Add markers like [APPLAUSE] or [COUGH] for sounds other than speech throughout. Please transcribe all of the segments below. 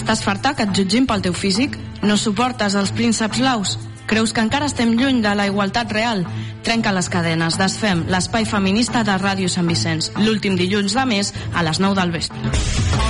Estàs farta que et jutgin pel teu físic? No suportes els prínceps laus? Creus que encara estem lluny de la igualtat real? Trenca les cadenes, desfem l'espai feminista de Ràdio Sant Vicenç, l'últim dilluns de mes a les 9 del vespre.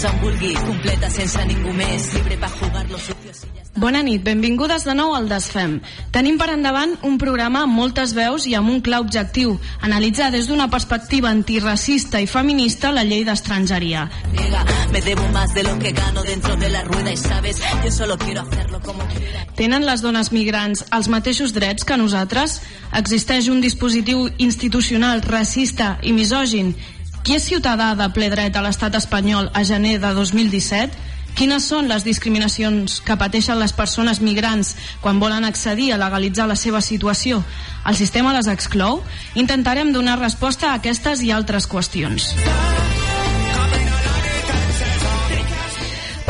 Fins on vulgui, completa sense ningú més, libre per jugar los sucios. Bona nit, benvingudes de nou al Desfem. Tenim per endavant un programa amb moltes veus i amb un clar objectiu, analitzar des d'una perspectiva antiracista i feminista la llei d'estrangeria. Niega, Me debo más de lo que gano dentro de la rueda y sabes, yo solo quiero hacerlo como quiera. Tenen les dones migrants els mateixos drets que nosaltres? Existeix un dispositiu institucional racista i misògin? Qui és ciutadà de ple dret a l'estat espanyol a gener de 2017? Quines són les discriminacions que pateixen les persones migrants quan volen accedir a legalitzar la seva situació? El sistema les exclou? Intentarem donar resposta a aquestes i altres qüestions.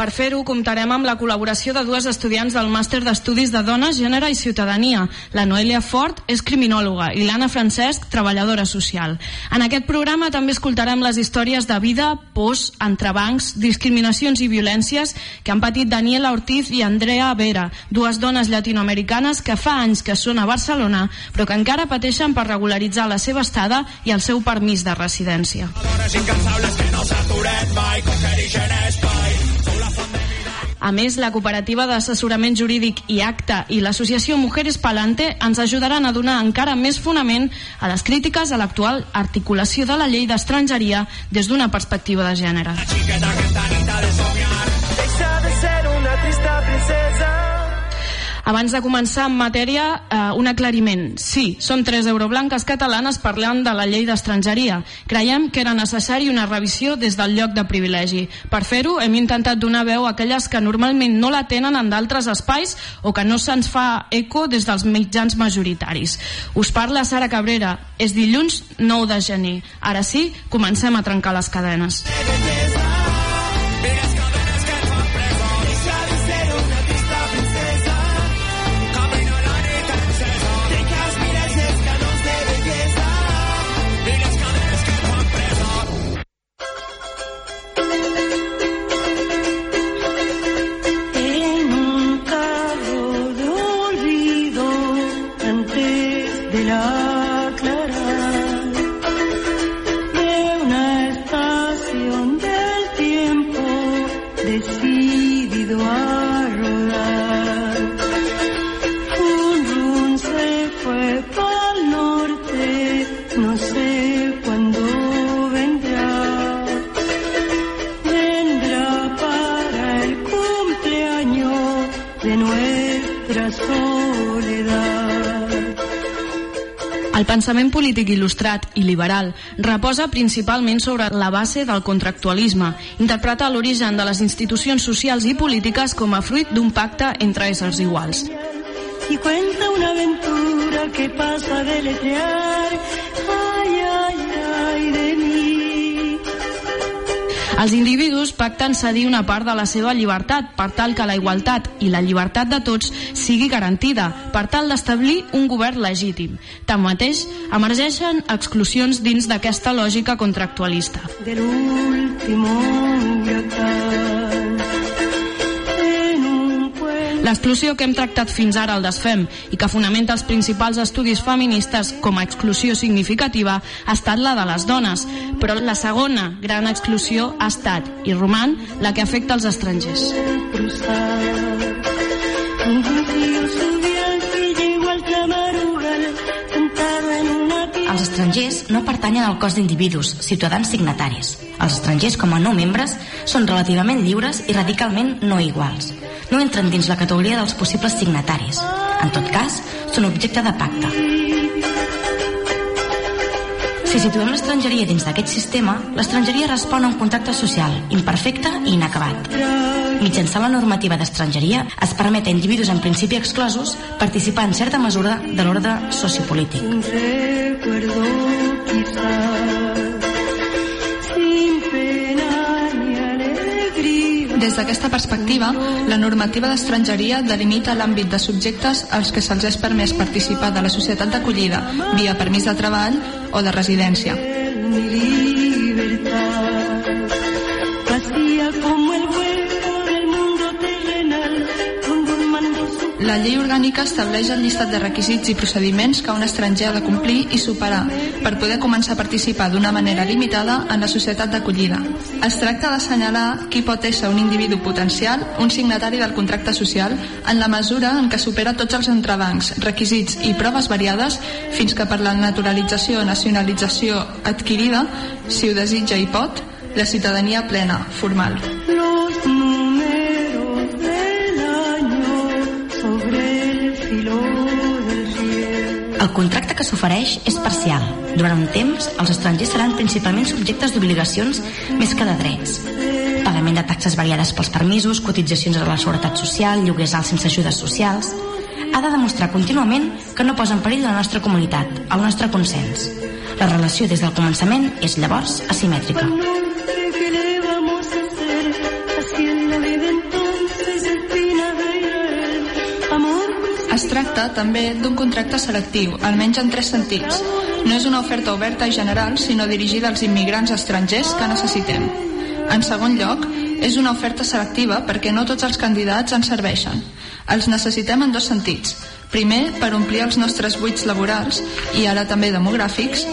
Per fer-ho, comptarem amb la col·laboració de dues estudiants del Màster d'Estudis de Dones, Gènere i Ciutadania. La Noelia Fort és criminòloga i l'Anna Francesc, treballadora social. En aquest programa també escoltarem les històries de vida, pors, entrebancs, discriminacions i violències que han patit Daniela Ortiz i Andrea Vera, dues dones llatinoamericanes que fa anys que són a Barcelona, però que encara pateixen per regularitzar la seva estada i el seu permís de residència. A més, la cooperativa d'assessorament jurídic i acta i l'associació Mujeres Palante ens ajudaran a donar encara més fonament a les crítiques a l'actual articulació de la llei d'estrangeria des d'una perspectiva de gènere. Deja Abans de començar en matèria, eh, un aclariment. Sí, som tres euroblanques catalanes parlant de la llei d'estrangeria. Creiem que era necessari una revisió des del lloc de privilegi. Per fer-ho, hem intentat donar veu a aquelles que normalment no la tenen en d'altres espais o que no se'ns fa eco des dels mitjans majoritaris. Us parla Sara Cabrera. És dilluns 9 de gener. Ara sí, comencem a trencar les cadenes. Pensament polític il·lustrat i liberal reposa principalment sobre la base del contractualisme, interpreta l'origen de les institucions socials i polítiques com a fruit d'un pacte entre éssers iguals. Y cuenta una aventura que pasa a deletrear. Els individus pacten cedir una part de la seva llibertat per tal que la igualtat i la llibertat de tots sigui garantida, per tal d'establir un govern legítim. Tanmateix, emergeixen exclusions dins d'aquesta lògica contractualista. Del último L'exclusió que hem tractat fins ara al desfem i que fonamenta els principals estudis feministes com a exclusió significativa ha estat la de les dones, però la segona gran exclusió ha estat, i roman, la que afecta els estrangers. Els estrangers no pertanyen al cos d'individus, ciutadans signataris. Els estrangers, com a no membres, són relativament lliures i radicalment no iguals. No entren dins la categoria dels possibles signataris. En tot cas, són objecte de pacte. Si situem l'estrangeria dins d'aquest sistema, l'estrangeria respon a un contracte social imperfecte i inacabat. Mitjançant la normativa d'estrangeria, es permet a individus en principi exclosos participar en certa mesura de l'ordre sociopolític. D'aquesta perspectiva, la normativa d'estrangeria delimita l'àmbit de subjectes als que se'ls és permès participar de la societat d'acollida via permís de treball o de residència. La llei orgànica estableix el llistat de requisits i procediments que un estranger ha de complir i superar per poder començar a participar d'una manera limitada en la societat d'acollida. Es tracta d'assenyalar qui pot ser un individu potencial, un signatari del contracte social, en la mesura en què supera tots els entrebancs, requisits i proves variades fins que per la naturalització o nacionalització adquirida, si ho desitja i pot, la ciutadania plena, formal. los números El contracte que s'ofereix és parcial. Durant un temps, els estrangers seran principalment subjectes d'obligacions més que de drets. Pagament de taxes variades pels permisos, cotitzacions a la seguretat social, lloguers alts sense ajudes socials... Ha de demostrar contínuament que no posa en perill la nostra comunitat, el nostre consens. La relació des del començament és llavors asimètrica. Tracta també d'un contracte selectiu, almenys en tres sentits. No és una oferta oberta i general, sinó dirigida als immigrants estrangers que necessitem. En segon lloc, és una oferta selectiva perquè no tots els candidats en serveixen. Els necessitem en dos sentits. Primer, per omplir els nostres buits laborals i ara també demogràfics,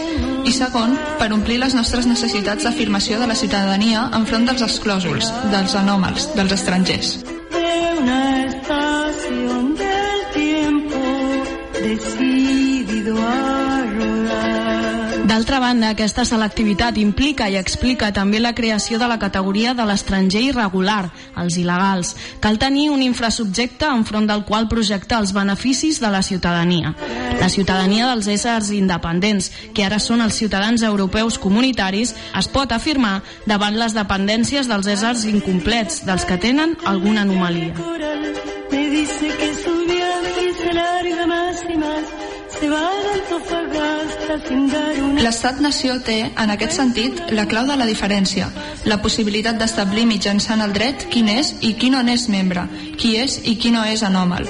i segon, per omplir les nostres necessitats d'afirmació de la ciutadania enfront dels exclòsols, dels anòmals, dels estrangers. D'altra banda, aquesta selectivitat implica i explica també la creació de la categoria de l'estranger irregular, els il·legals. Cal tenir un infrasubjecte enfront del qual projectar els beneficis de la ciutadania. La ciutadania dels éssers independents, que ara són els ciutadans europeus comunitaris, es pot afirmar davant les dependències dels éssers incomplets, dels que tenen alguna anomalia. Me dice que su viaje se larga más y más, L'estat-nació té, en aquest sentit, la clau de la diferència, la possibilitat d'establir mitjançant el dret quin és i qui no n'és membre, qui és i qui no és anòmal.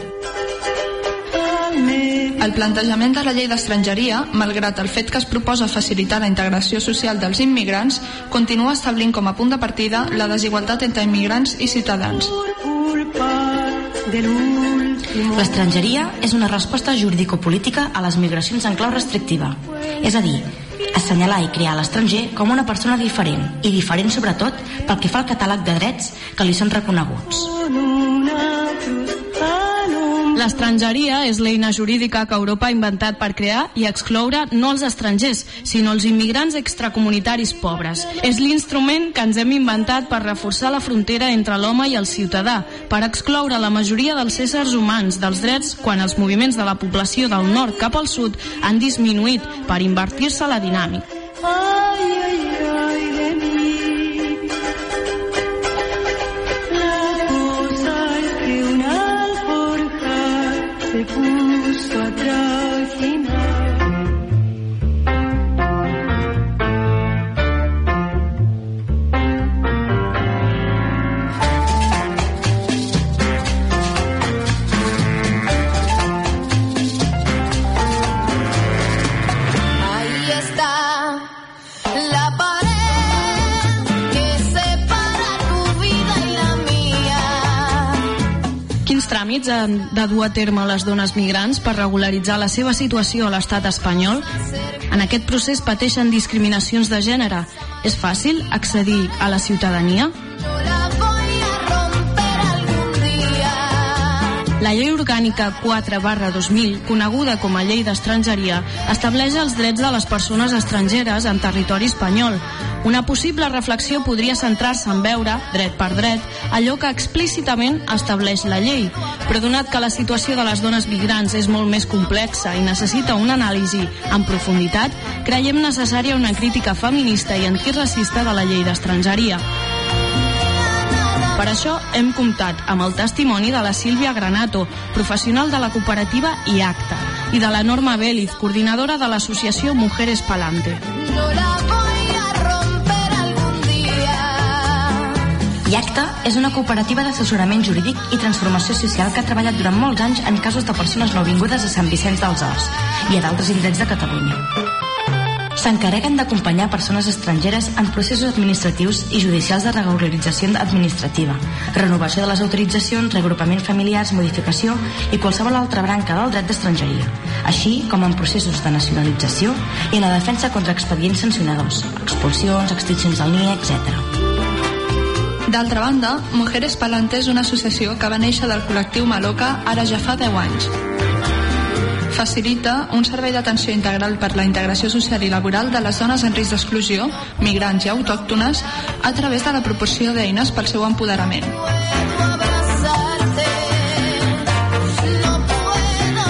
El plantejament de la llei d'estrangeria, malgrat el fet que es proposa facilitar la integració social dels immigrants, continua establint com a punt de partida la desigualtat entre immigrants i ciutadans. L'estrangeria és una resposta jurídico-política a les migracions en clau restrictiva. És a dir, assenyalar i crear l'estranger com una persona diferent, i diferent sobretot pel que fa al catàleg de drets que li són reconeguts. L'estrangeria és l'eina jurídica que Europa ha inventat per crear i excloure no els estrangers, sinó els immigrants extracomunitaris pobres. És l'instrument que ens hem inventat per reforçar la frontera entre l'home i el ciutadà, per excloure la majoria dels éssers humans dels drets quan els moviments de la població del nord cap al sud han disminuït per invertir-se la dinàmica. Tràmits han de dur a terme les dones migrants per regularitzar la seva situació a l'estat espanyol? En aquest procés pateixen discriminacions de gènere. És fàcil accedir a la ciutadania? La llei orgànica 4 barra 2000, coneguda com a llei d'estrangeria, estableix els drets de les persones estrangeres en territori espanyol. Una possible reflexió podria centrar-se en veure, dret per dret, allò que explícitament estableix la llei. Però donat que la situació de les dones migrants és molt més complexa i necessita una anàlisi en profunditat, creiem necessària una crítica feminista i antiracista de la llei d'estrangeria. Per això hem comptat amb el testimoni de la Sílvia Granato, professional de la cooperativa IACTA, i de la Norma Vélez, coordinadora de l'associació Mujeres Palante. Yo la voy a romper algún día. IACTA és una cooperativa d'assessorament jurídic i transformació social que ha treballat durant molts anys en casos de persones nouvingudes a Sant Vicenç dels Horts i a d'altres indrets de Catalunya. S'encarreguen d'acompanyar persones estrangeres en processos administratius i judicials de regularització administrativa, renovació de les autoritzacions, reagrupament familiars, modificació i qualsevol altra branca del dret d'estrangeria, així com en processos de nacionalització i en la defensa contra expedients sancionadors, expulsions, extincions del NIE, etc. D'altra banda, Mujeres Palante és una associació que va néixer del col·lectiu Maloca ara ja fa 10 anys. Facilita un servei d'atenció integral per la integració social i laboral de les dones en risc d'exclusió, migrants i autòctones, a través de la proporció d'eines pel seu empoderament.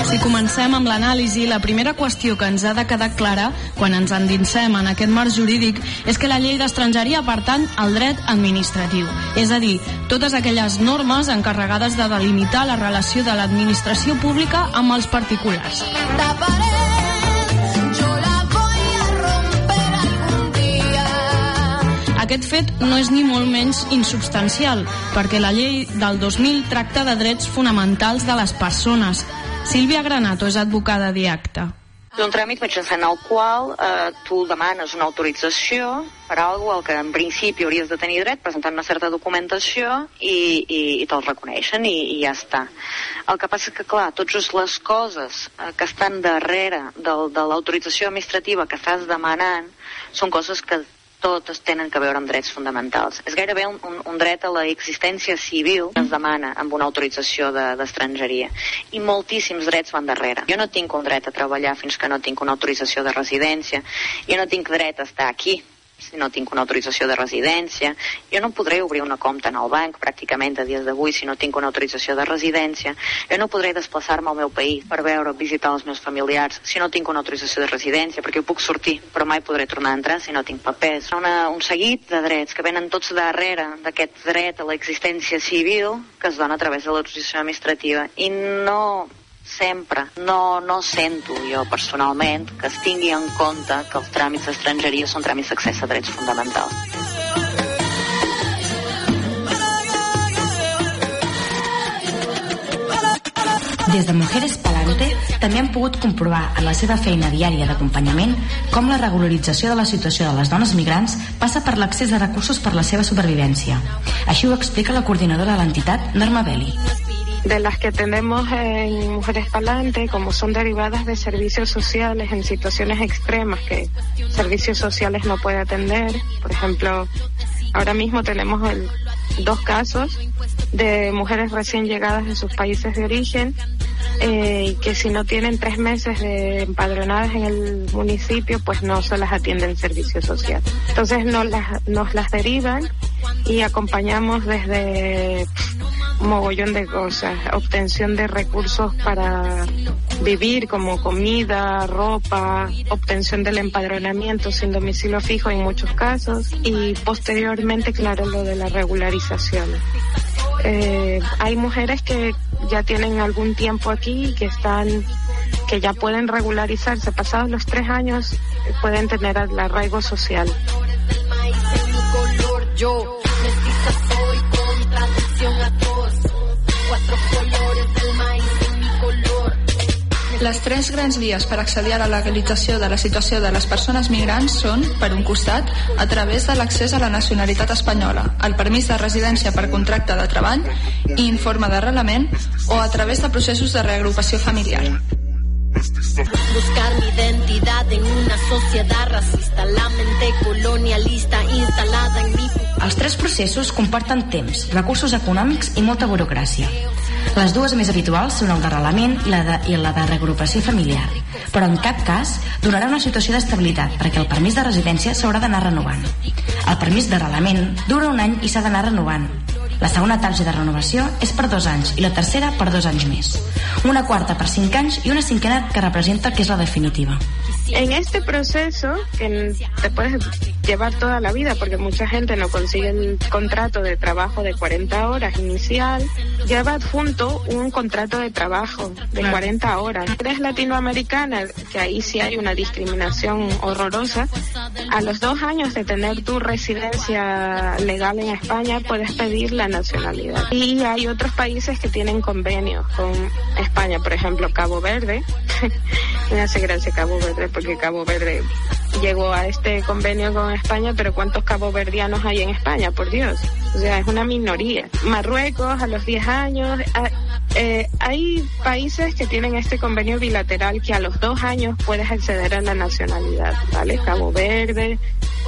Si comencem amb l'anàlisi, la primera qüestió que ens ha de quedar clara quan ens endinsem en aquest marc jurídic és que la llei d'estrangeria pertany al dret administratiu, és a dir, totes aquelles normes encarregades de delimitar la relació de l'administració pública amb els particulars. Aquest fet no és ni molt menys insubstancial, perquè la llei del 2000 tracta de drets fonamentals de les persones. Sílvia Granato és advocada d'IACTA. És un tràmit mitjançant el qual eh, tu demanes una autorització per algo al que en principi hauries de tenir dret presentant una certa documentació i, i, i te'l reconeixen i, i ja està. El que passa és que, clar, totes les coses eh, que estan darrere del, de l'autorització administrativa que estàs demanant són coses que totes tenen que veure amb drets fonamentals. És gairebé un, un, un dret a la existència civil que es demana amb una autorització d'estrangeria. De, I moltíssims drets van darrere. Jo no tinc un dret a treballar fins que no tinc una autorització de residència. Jo no tinc dret a estar aquí si no tinc una autorització de residència. Jo no podré obrir una compte en el banc pràcticament a dies d'avui si no tinc una autorització de residència. Jo no podré desplaçar-me al meu país per veure, visitar els meus familiars si no tinc una autorització de residència, perquè jo puc sortir, però mai podré tornar a entrar si no tinc papers. Una, un seguit de drets que venen tots darrere d'aquest dret a l'existència civil que es dona a través de l'autorització administrativa i no sempre no, no sento jo personalment que es tingui en compte que els tràmits d'estrangeria són tràmits d'accés a drets fonamentals. Des de Mujeres Palante també han pogut comprovar en la seva feina diària d'acompanyament com la regularització de la situació de les dones migrants passa per l'accés a recursos per la seva supervivència. Així ho explica la coordinadora de l'entitat, Norma Belli. De las que tenemos en Mujeres Palante, como son derivadas de servicios sociales en situaciones extremas que servicios sociales no puede atender. Por ejemplo, ahora mismo tenemos el, dos casos de mujeres recién llegadas de sus países de origen eh, que si no tienen tres meses de empadronadas en el municipio, pues no se las atiende el servicio social. Entonces nos las, nos las derivan y acompañamos desde mogollón de cosas, obtención de recursos para vivir como comida, ropa, obtención del empadronamiento sin domicilio fijo en muchos casos y posteriormente, claro, lo de la Eh, hay mujeres que ya tienen algún tiempo aquí y que están que ya pueden regularizarse. Pasados los tres años pueden tener el arraigo social Les tres grans vies per accedir a la legalització de la situació de les persones migrants són, per un costat, a través de l'accés a la nacionalitat espanyola, el permís de residència per contracte de treball i informe d'arrelament o a través de processos de reagrupació familiar. buscar mi identidad en una sociedad racista la mente colonialista instalada en mi Els tres processos comporten temps, recursos econòmics i molta burocràcia. Les dues més habituals són el d'arrelament i, la de, i la de reagrupació familiar, però en cap cas donarà una situació d'estabilitat perquè el permís de residència s'haurà d'anar renovant. El permís d'arrelament dura un any i s'ha d'anar renovant. La segona tarja de renovació és per dos anys i la tercera per dos anys més. Una quarta per cinc anys i una cinquena que representa que és la definitiva. en este proceso que te puedes llevar toda la vida, porque mucha gente no consigue el contrato de trabajo de 40 horas inicial, lleva adjunto un contrato de trabajo de 40 horas. Eres latinoamericana, que ahí sí hay una discriminación horrorosa, a los dos años de tener tu residencia legal en España puedes pedir la nacionalidad. Y hay otros países que tienen convenios con España, por ejemplo Cabo Verde. [LAUGHS] Me hace gracia Cabo Verde porque Cabo Verde llegó a este convenio con España, pero ¿cuántos caboverdianos hay en España? Por Dios. O sea, es una minoría. Marruecos a los 10 años. a- eh, hay países que tienen este convenio bilateral que a los dos años puedes acceder a la nacionalidad, ¿vale? Cabo Verde,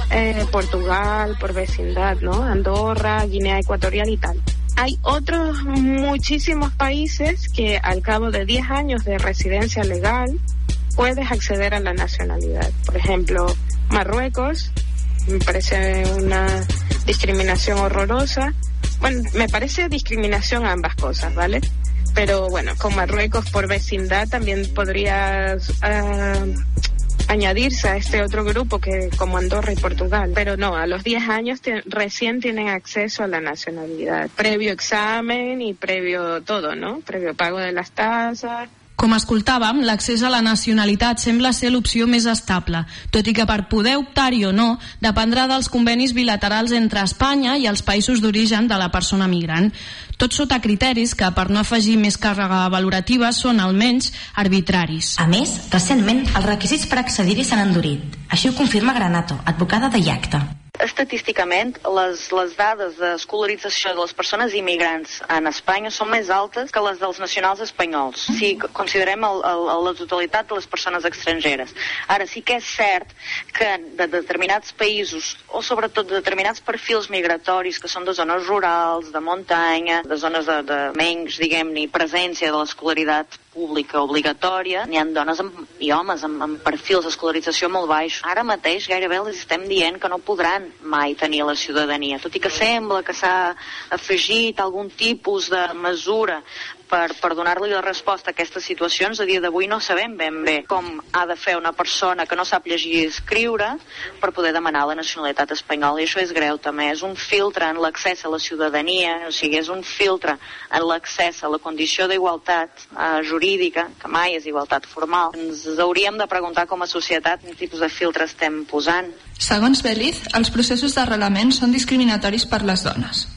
eh, Portugal, por vecindad, ¿no? Andorra, Guinea Ecuatorial y tal. Hay otros muchísimos países que al cabo de 10 años de residencia legal puedes acceder a la nacionalidad. Por ejemplo, Marruecos, me parece una discriminación horrorosa. Bueno, me parece discriminación ambas cosas, ¿vale? Pero bueno, con Marruecos por vecindad también podría ah, añadirse a este otro grupo que como Andorra y Portugal. Pero no, a los 10 años recién tienen acceso a la nacionalidad, previo examen y previo todo, ¿no? Previo pago de las tasas. Com escoltàvem, l'accés a la nacionalitat sembla ser l'opció més estable, tot i que per poder optar-hi o no dependrà dels convenis bilaterals entre Espanya i els països d'origen de la persona migrant. Tot sota criteris que, per no afegir més càrrega valorativa, són almenys arbitraris. A més, recentment, els requisits per accedir-hi s'han endurit. Així ho confirma Granato, advocada de IACTA. Estadísticament, les, les dades d'escolarització de les persones immigrants en Espanya són més altes que les dels nacionals espanyols, si considerem el, el, la totalitat de les persones estrangeres. Ara, sí que és cert que de determinats països, o sobretot de determinats perfils migratoris, que són de zones rurals, de muntanya, de zones de, de menys, diguem-ne, presència de l'escolaritat pública obligatòria, n'hi ha dones amb, i homes amb, amb perfils d'escolarització molt baixos. Ara mateix gairebé els estem dient que no podran mai tenir la ciutadania, tot i que sembla que s'ha afegit algun tipus de mesura per, per donar-li la resposta a aquestes situacions, a dia d'avui no sabem ben bé com ha de fer una persona que no sap llegir i escriure per poder demanar la nacionalitat espanyola, i això és greu també. És un filtre en l'accés a la ciutadania, o sigui, és un filtre en l'accés a la condició d'igualtat eh, jurídica, que mai és igualtat formal. Ens hauríem de preguntar com a societat quin tipus de filtre estem posant. Segons Beliz, els processos d'arrelament són discriminatoris per les dones.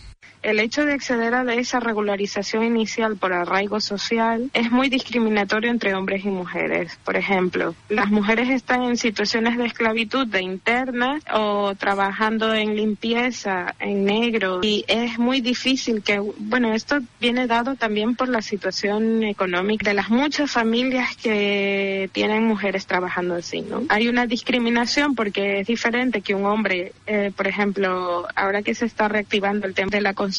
El hecho de acceder a esa regularización inicial por arraigo social es muy discriminatorio entre hombres y mujeres. Por ejemplo, las mujeres están en situaciones de esclavitud de interna o trabajando en limpieza en negro y es muy difícil que, bueno, esto viene dado también por la situación económica de las muchas familias que tienen mujeres trabajando así, ¿no? Hay una discriminación porque es diferente que un hombre, eh, por ejemplo, ahora que se está reactivando el tema de la construcción,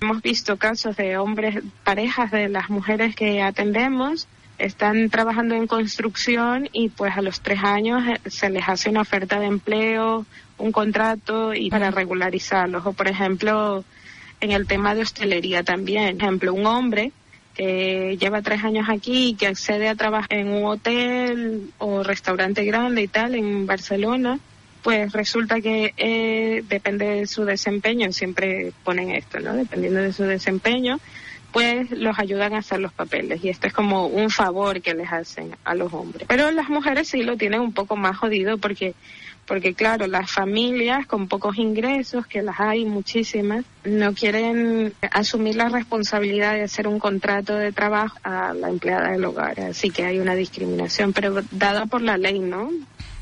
hemos visto casos de hombres, parejas de las mujeres que atendemos, están trabajando en construcción y pues a los tres años eh, se les hace una oferta de empleo, un contrato y para regularizarlos. O por ejemplo, en el tema de hostelería también. Por ejemplo, un hombre que lleva tres años aquí y que accede a trabajar en un hotel o restaurante grande y tal en Barcelona, pues resulta que eh, depende de su desempeño, siempre ponen esto, ¿no? Dependiendo de su desempeño, pues los ayudan a hacer los papeles y esto es como un favor que les hacen a los hombres. Pero las mujeres sí lo tienen un poco más jodido porque porque claro, las familias con pocos ingresos, que las hay muchísimas, no quieren asumir la responsabilidad de hacer un contrato de trabajo a la empleada del hogar, así que hay una discriminación, pero dada por la ley, ¿no?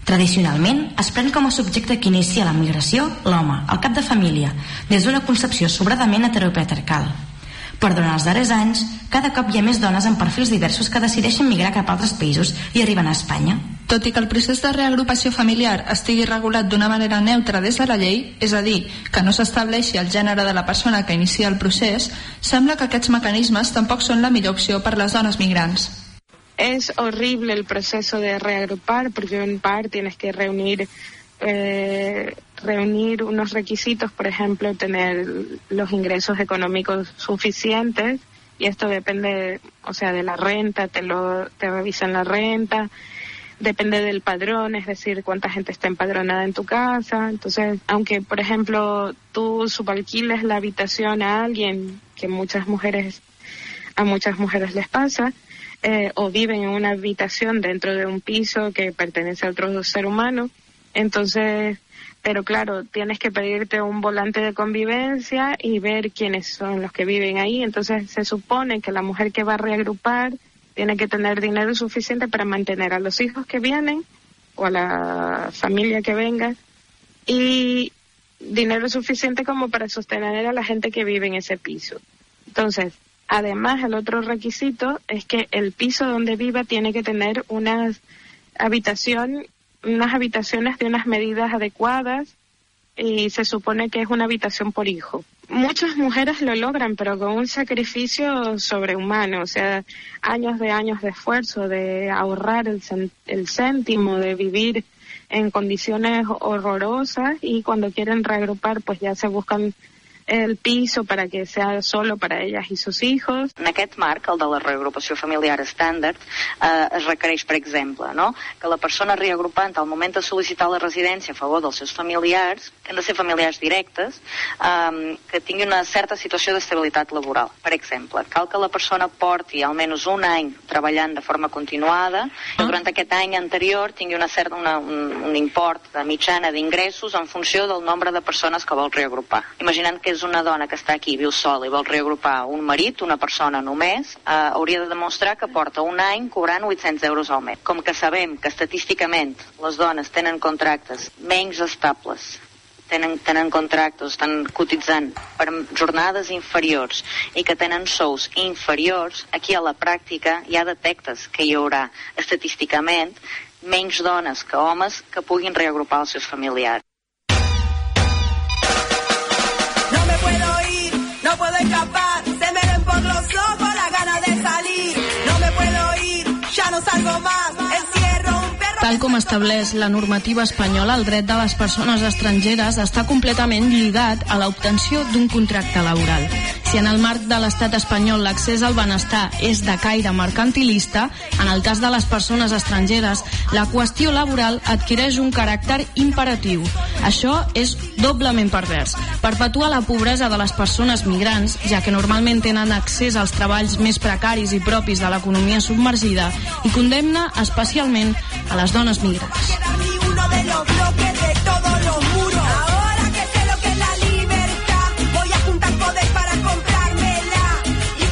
Tradicionalment, es pren com a subjecte que inicia la migració l'home, el cap de família, des d'una concepció sobradament heteropatriarcal. Però durant els darrers anys, cada cop hi ha més dones amb perfils diversos que decideixen migrar cap a altres països i arriben a Espanya. Tot i que el procés de reagrupació familiar estigui regulat d'una manera neutra des de la llei, és a dir, que no s'estableixi el gènere de la persona que inicia el procés, sembla que aquests mecanismes tampoc són la millor opció per les dones migrants. Es horrible el proceso de reagrupar porque en par tienes que reunir eh, reunir unos requisitos, por ejemplo, tener los ingresos económicos suficientes y esto depende, o sea, de la renta, te lo te revisan la renta, depende del padrón, es decir, cuánta gente está empadronada en tu casa. Entonces, aunque, por ejemplo, tú subalquiles la habitación a alguien, que muchas mujeres, a muchas mujeres les pasa, eh, o viven en una habitación dentro de un piso que pertenece a otro ser humano, entonces, pero claro, tienes que pedirte un volante de convivencia y ver quiénes son los que viven ahí. Entonces, se supone que la mujer que va a reagrupar tiene que tener dinero suficiente para mantener a los hijos que vienen o a la familia que venga y dinero suficiente como para sostener a la gente que vive en ese piso. Entonces, además, el otro requisito es que el piso donde viva tiene que tener una habitación, unas habitaciones de unas medidas adecuadas y se supone que es una habitación por hijo. Muchas mujeres lo logran, pero con un sacrificio sobrehumano, o sea, años de años de esfuerzo, de ahorrar el, el céntimo, de vivir en condiciones horrorosas y cuando quieren reagrupar, pues ya se buscan el piso para que sea solo para ellas i sus hijos. En aquest marc, el de la reagrupació familiar estàndard, eh, es requereix, per exemple, no? que la persona reagrupant al moment de sol·licitar la residència a favor dels seus familiars, que han de ser familiars directes, eh, que tingui una certa situació d'estabilitat laboral. Per exemple, cal que la persona porti almenys un any treballant de forma continuada i durant aquest any anterior tingui una certa, una, un, un import de mitjana d'ingressos en funció del nombre de persones que vol reagrupar. Imaginant que és una dona que està aquí, viu sola i vol reagrupar un marit, una persona només, eh, hauria de demostrar que porta un any cobrant 800 euros al mes. Com que sabem que estadísticament les dones tenen contractes menys estables tenen, tenen contractes, estan cotitzant per jornades inferiors i que tenen sous inferiors, aquí a la pràctica ja detectes que hi haurà estadísticament menys dones que homes que puguin reagrupar els seus familiars. No puedo escapar. Se me ven por los ojos la gana de salir. No me puedo ir, ya no salgo más. Encierro un perro. Tal com estableix la normativa espanyola, el dret de les persones estrangeres està completament lligat a l'obtenció d'un contracte laboral. Si en el marc de l'estat espanyol l'accés al benestar és de caire mercantilista, en el cas de les persones estrangeres, la qüestió laboral adquireix un caràcter imperatiu. Això és doblement pervers. Perpetua la pobresa de les persones migrants, ja que normalment tenen accés als treballs més precaris i propis de l'economia submergida, i condemna especialment a les dones migrants.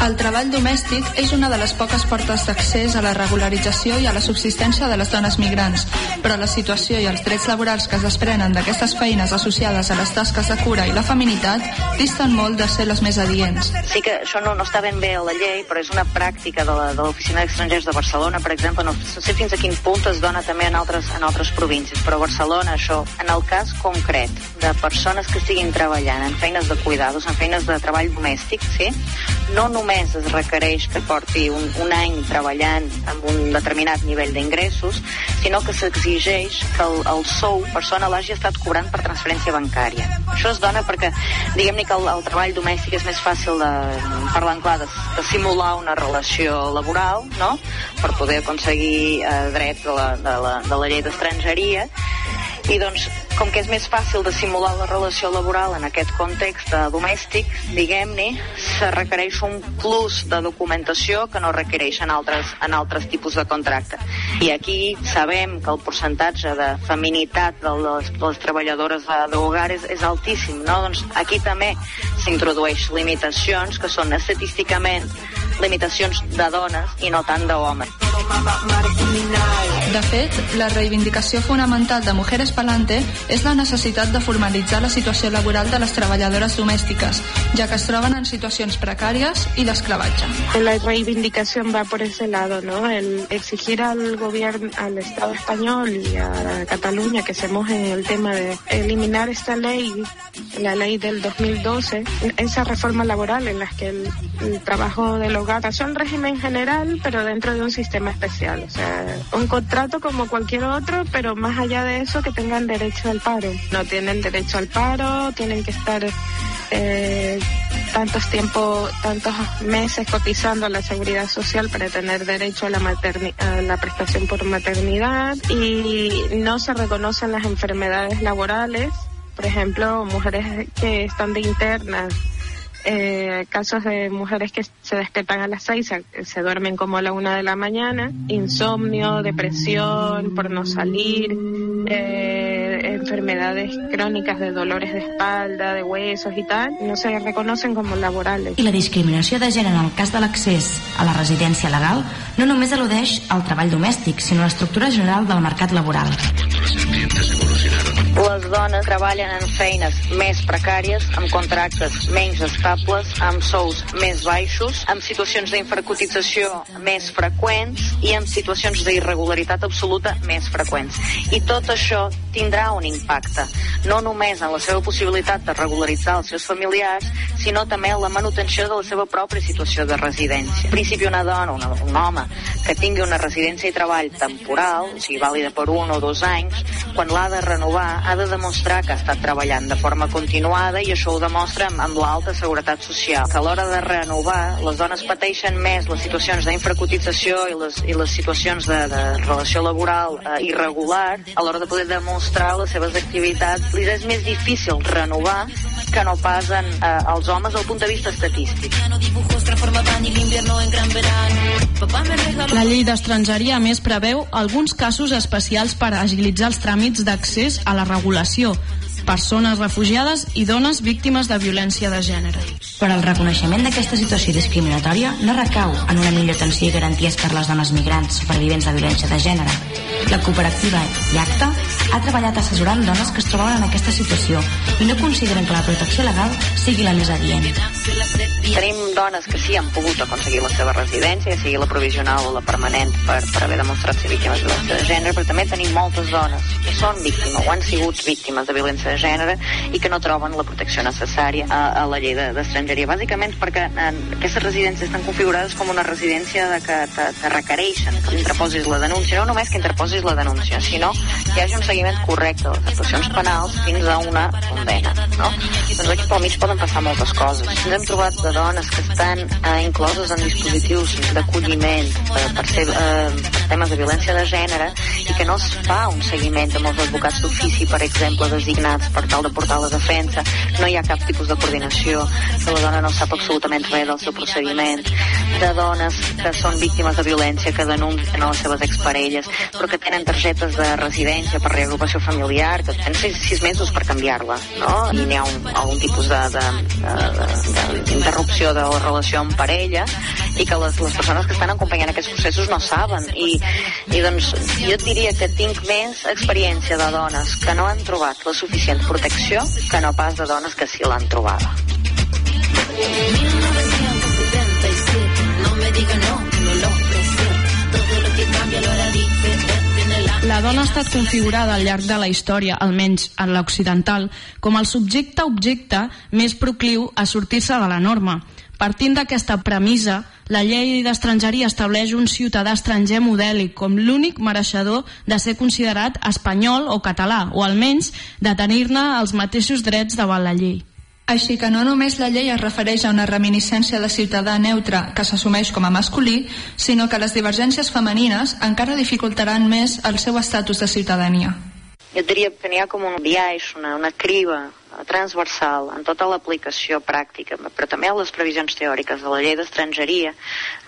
El treball domèstic és una de les poques portes d'accés a la regularització i a la subsistència de les dones migrants, però la situació i els drets laborals que es desprenen d'aquestes feines associades a les tasques de cura i la feminitat disten molt de ser les més adients. Sí que això no, no està ben bé a la llei, però és una pràctica de la- de l'Oficina d'Estrangers de Barcelona, per exemple, no sé fins a quin punt es dona també en altres, en altres províncies, però Barcelona això, en el cas concret de persones que estiguin treballant en feines de cuidados, en feines de treball domèstic, sí? no només es requereix que porti un, un any treballant amb un determinat nivell d'ingressos, sinó que s'exigeix que el, el sou persona l'hagi estat cobrant per transferència bancària. Això es dona perquè, diguem-ne que el, el treball domèstic és més fàcil de, parlant clar, de, de simular una relació laboral, no?, per poder aconseguir eh, drets de la, de la, de la llei d'estrangeria, i doncs, com que és més fàcil de simular la relació laboral en aquest context domèstic, diguem-ne, se requereix un plus de documentació que no requereix en altres, en altres tipus de contracte. I aquí sabem que el percentatge de feminitat de les, de les treballadores d'hogar és, és altíssim, no? Doncs aquí també s'introdueix limitacions que són estadísticament limitacions de dones i no tant d'homes. De fet, la reivindicació fonamental de Mujeres Palante és la necessitat de formalitzar la situació laboral de les treballadores domèstiques, ja que es troben en situacions precàries i d'esclavatge. La reivindicación va por ese lado, ¿no? El exigir al gobierno, al Estado español y a Cataluña que se mojen en el tema de eliminar esta ley, la ley del 2012, esa reforma laboral en la que el, el trabajo del hogar son régimen general, pero dentro de un sistema especial. O sea, un contrato como cualquier otro, pero más allá de eso que tengan derecho al paro. No tienen derecho al paro, tienen que estar eh, tantos tiempo, tantos meses cotizando a la seguridad social para tener derecho a la, materni- a la prestación por maternidad y no se reconocen las enfermedades laborales. Por ejemplo, mujeres que están de internas eh, casos de mujeres que se despiertan a las seis, se, se duermen como a la una de la mañana, insomnio, depresión por no salir, eh, enfermedades crónicas de dolores de espalda, de huesos y tal, no se reconocen como laborales. I la discriminació de gènere en el cas de l'accés a la residència legal no només al·ludeix al treball domèstic, sinó a l'estructura general del mercat laboral. Les dones treballen en feines més precàries, amb contractes menys estables, amb sous més baixos, amb situacions d'infracotització més freqüents i amb situacions d'irregularitat absoluta més freqüents. I tot això tindrà un impacte, no només en la seva possibilitat de regularitzar els seus familiars, sinó també en la manutenció de la seva pròpia situació de residència. En principi, una dona, una, un home, que tingui una residència i treball temporal, o sigui, vàlida per un o dos anys, quan l'ha de renovar, ha de demostrar que ha estat treballant de forma continuada i això ho demostra amb, amb l'alta seguretat social. Que a l'hora de renovar, les dones pateixen més les situacions d'infracotització i les, i les situacions de, de relació laboral eh, irregular a l'hora de poder demostrar les seves activitats. Li és més difícil renovar que no pas en, eh, els homes del punt de vista estadístic. La llei d'estrangeria, a més, preveu alguns casos especials per agilitzar els tràmits d'accés a la regulació, persones refugiades i dones víctimes de violència de gènere. Però el reconeixement d'aquesta situació discriminatòria no recau en una millor atenció i garanties per les dones migrants supervivents de violència de gènere. La cooperativa IACTA ha treballat assessorant dones que es trobaven en aquesta situació i no consideren que la protecció legal sigui la més adient. Tenim dones que sí han pogut aconseguir la seva residència, sigui la provisional o la permanent, per, per haver demostrat ser víctimes de violència de gènere, però també tenim moltes dones que són víctimes o han sigut víctimes de violència de gènere i que no troben la protecció necessària a, a la llei de- d'estrangeria. Bàsicament perquè en, aquestes residències estan configurades com una residència de que te, te requereixen que interposis la denúncia, no només que interposis la denúncia, sinó que hi hagi un seguiment correcte de les actuacions penals fins a una condena. No? Doncs aquí pel mig poden passar moltes coses. Ens hem trobat de dones que estan eh, incloses en dispositius d'acolliment per, per ser eh, temes de violència de gènere i que no es fa un seguiment amb els advocats d'ofici, per exemple, designats per tal de portar la defensa, no hi ha cap tipus de coordinació, que la dona no sap absolutament res del seu procediment, de dones que són víctimes de violència, que denuncien a les seves exparelles, però que tenen targetes de residència per reagrupació familiar, que tenen sis, sis mesos per canviar-la, no? I n'hi ha un, algun tipus de, de, de, de, d'interrupció de la relació amb parella i que les, les persones que estan acompanyant aquests processos no saben i, i doncs jo et diria que tinc més experiència de dones que no han trobat la suficient protecció que no pas de dones que sí l'han trobada. No me diga no, La dona ha estat configurada al llarg de la història, almenys en l'occidental, com el subjecte-objecte més procliu a sortir-se de la norma. Partint d'aquesta premissa, la llei d'estrangeria estableix un ciutadà estranger modèlic com l'únic mereixedor de ser considerat espanyol o català, o almenys de tenir-ne els mateixos drets davant la llei. Així que no només la llei es refereix a una reminiscència de ciutadà neutre que s'assumeix com a masculí, sinó que les divergències femenines encara dificultaran més el seu estatus de ciutadania. Jo diria que n'hi ha com un biaix, una, una criba transversal en tota l'aplicació pràctica, però també a les previsions teòriques de la llei d'estrangeria,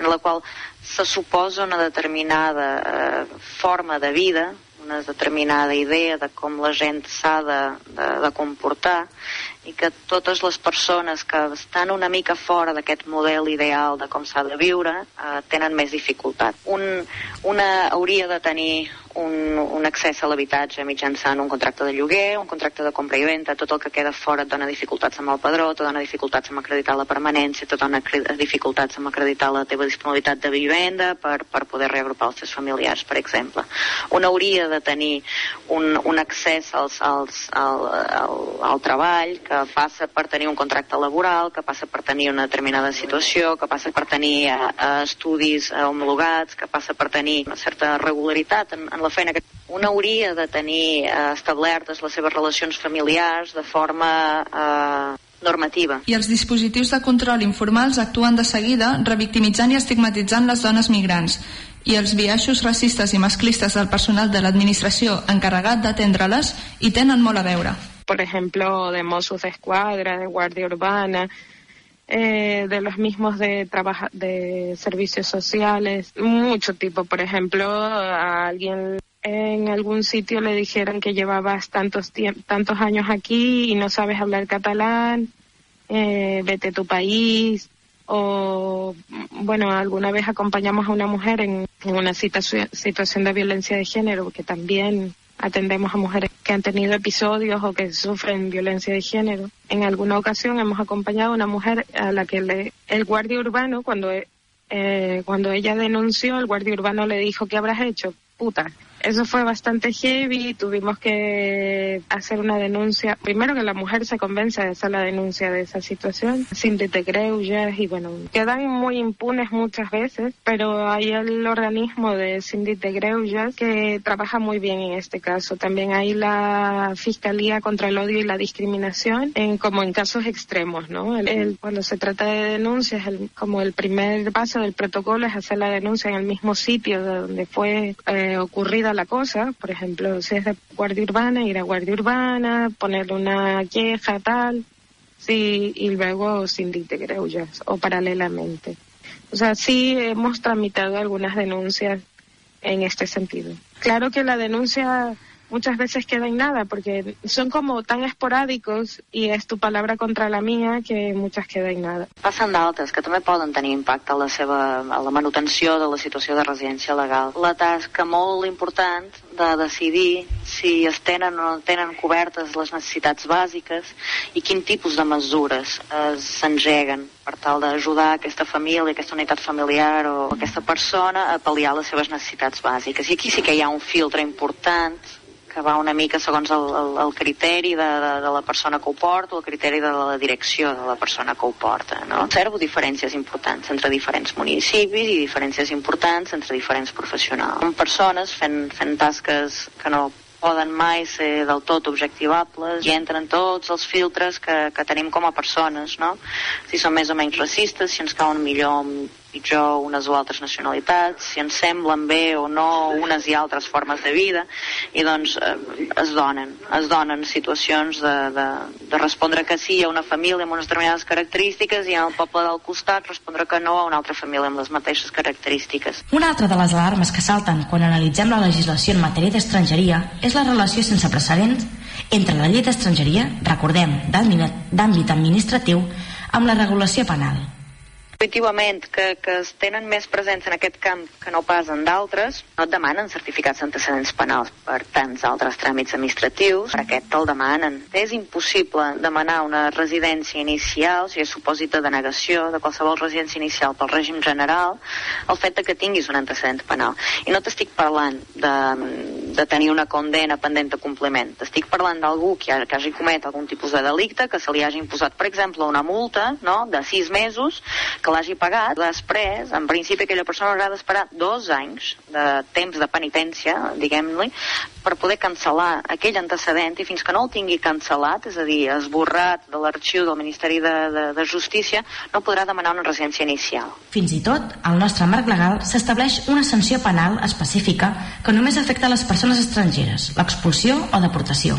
en la qual se suposa una determinada eh, forma de vida, una determinada idea de com la gent s'ha de, de, de comportar i que totes les persones que estan una mica fora d'aquest model ideal de com s'ha de viure eh, tenen més dificultat. Un, una hauria de tenir un, un accés a l'habitatge mitjançant un contracte de lloguer, un contracte de compra i venda, tot el que queda fora et dona dificultats amb el padró, te dona dificultats amb acreditar la permanència, te dona dificultats amb acreditar la teva disponibilitat de vivenda per, per poder reagrupar els teus familiars, per exemple. Un hauria de tenir un, un accés als, als, al, al, al treball que passa per tenir un contracte laboral, que passa per tenir una determinada situació, que passa per tenir eh, eh, estudis homologats, que passa per tenir una certa regularitat en, en la feina que un hauria de tenir eh, establertes les seves relacions familiars de forma eh, normativa. I els dispositius de control informals actuen de seguida revictimitzant i estigmatitzant les dones migrants i els biaixos racistes i masclistes del personal de l'administració encarregat d'atendre-les hi tenen molt a veure. Por ejemplo, de Mossos de Escuadra, de Guardia Urbana, eh, de los mismos de trabaja de servicios sociales, mucho tipo. Por ejemplo, a alguien en algún sitio le dijeron que llevabas tantos tantos años aquí y no sabes hablar catalán, eh, vete a tu país. O, bueno, alguna vez acompañamos a una mujer en, una situación de violencia de género, que también atendemos a mujeres que han tenido episodios o que sufren violencia de género. En alguna ocasión hemos acompañado a una mujer a la que le, el guardia urbano, cuando, eh, cuando ella denunció, el guardia urbano le dijo, ¿qué habrás hecho? Puta. Eso fue bastante heavy, tuvimos que hacer una denuncia. Primero que la mujer se convence de hacer la denuncia de esa situación, sin greullas y bueno, quedan muy impunes muchas veces, pero hay el organismo de Cindy de que trabaja muy bien en este caso. También hay la Fiscalía contra el Odio y la Discriminación, en, como en casos extremos, ¿no? El- cuando se trata de denuncias, el- como el primer paso del protocolo es hacer la denuncia en el mismo sitio de donde fue eh, ocurrida la cosa. Por ejemplo, si es de Guardia Urbana, ir a Guardia Urbana, ponerle una queja, tal. Sí, y luego síndic de greullas o paralelamente. O sea, sí hemos tramitado algunas denuncias en este sentido. Claro que la denuncia muchas veces queda en nada porque son como tan esporádicos y es tu palabra contra la mía que muchas queda en nada. Passen d'altres que també poden tenir impacte a la seva a la manutenció de la situació de residència legal. La tasca molt important de decidir si es tenen o no tenen cobertes les necessitats bàsiques i quin tipus de mesures s'engeguen per tal d'ajudar aquesta família, aquesta unitat familiar o aquesta persona a pal·liar les seves necessitats bàsiques. I aquí sí que hi ha un filtre important que va una mica segons el, el, el criteri de, de, de la persona que ho porta o el criteri de la direcció de la persona que ho porta. No? Observo diferències importants entre diferents municipis i diferències importants entre diferents professionals. Són persones fent, fent tasques que no poden mai ser del tot objectivables i entren tots els filtres que, que tenim com a persones, no? Si són més o menys racistes, si ens cauen millor pitjor unes o altres nacionalitats, si ens semblen bé o no unes i altres formes de vida, i doncs eh, es donen, es donen situacions de, de, de respondre que sí a una família amb unes determinades característiques i al poble del costat respondre que no a una altra família amb les mateixes característiques. Una altra de les alarmes que salten quan analitzem la legislació en matèria d'estrangeria és la relació sense precedents entre la llei d'estrangeria, recordem, d'àmbit administratiu, amb la regulació penal. Intuïtivament, que, que es tenen més presents en aquest camp que no pas en d'altres, no et demanen certificats d'antecedents penals per tants altres tràmits administratius, per aquest te'l demanen. És impossible demanar una residència inicial, o sigui, supòsit de denegació de qualsevol residència inicial pel règim general, el fet de que tinguis un antecedent penal. I no t'estic parlant de, de tenir una condena pendent de compliment, t'estic parlant d'algú que, que hagi comet algun tipus de delicte, que se li hagi imposat, per exemple, una multa no?, de sis mesos, que l'hagi pagat, després, en principi, aquella persona haurà d'esperar dos anys de temps de penitència, diguem-li, per poder cancel·lar aquell antecedent i fins que no el tingui cancel·lat, és a dir, esborrat de l'arxiu del Ministeri de, de, de Justícia, no podrà demanar una residència inicial. Fins i tot, al nostre marc legal s'estableix una sanció penal específica que només afecta les persones estrangeres, l'expulsió o deportació.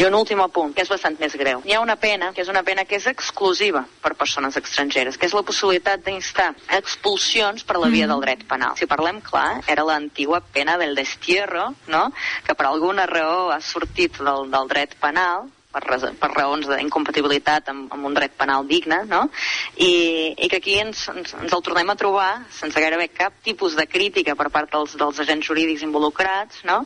I un últim apunt, que és bastant més greu. Hi ha una pena, que és una pena que és exclusiva per persones estrangeres, que és la possibilitat d'instar expulsions per la via del dret penal. Si parlem clar, era l'antigua pena del destierro, no?, que per alguna raó ha sortit del, del dret penal, per, per raons d'incompatibilitat amb, amb un dret penal digne, no? I, i que aquí ens, ens, ens el tornem a trobar sense gairebé cap tipus de crítica per part dels, dels agents jurídics involucrats, no?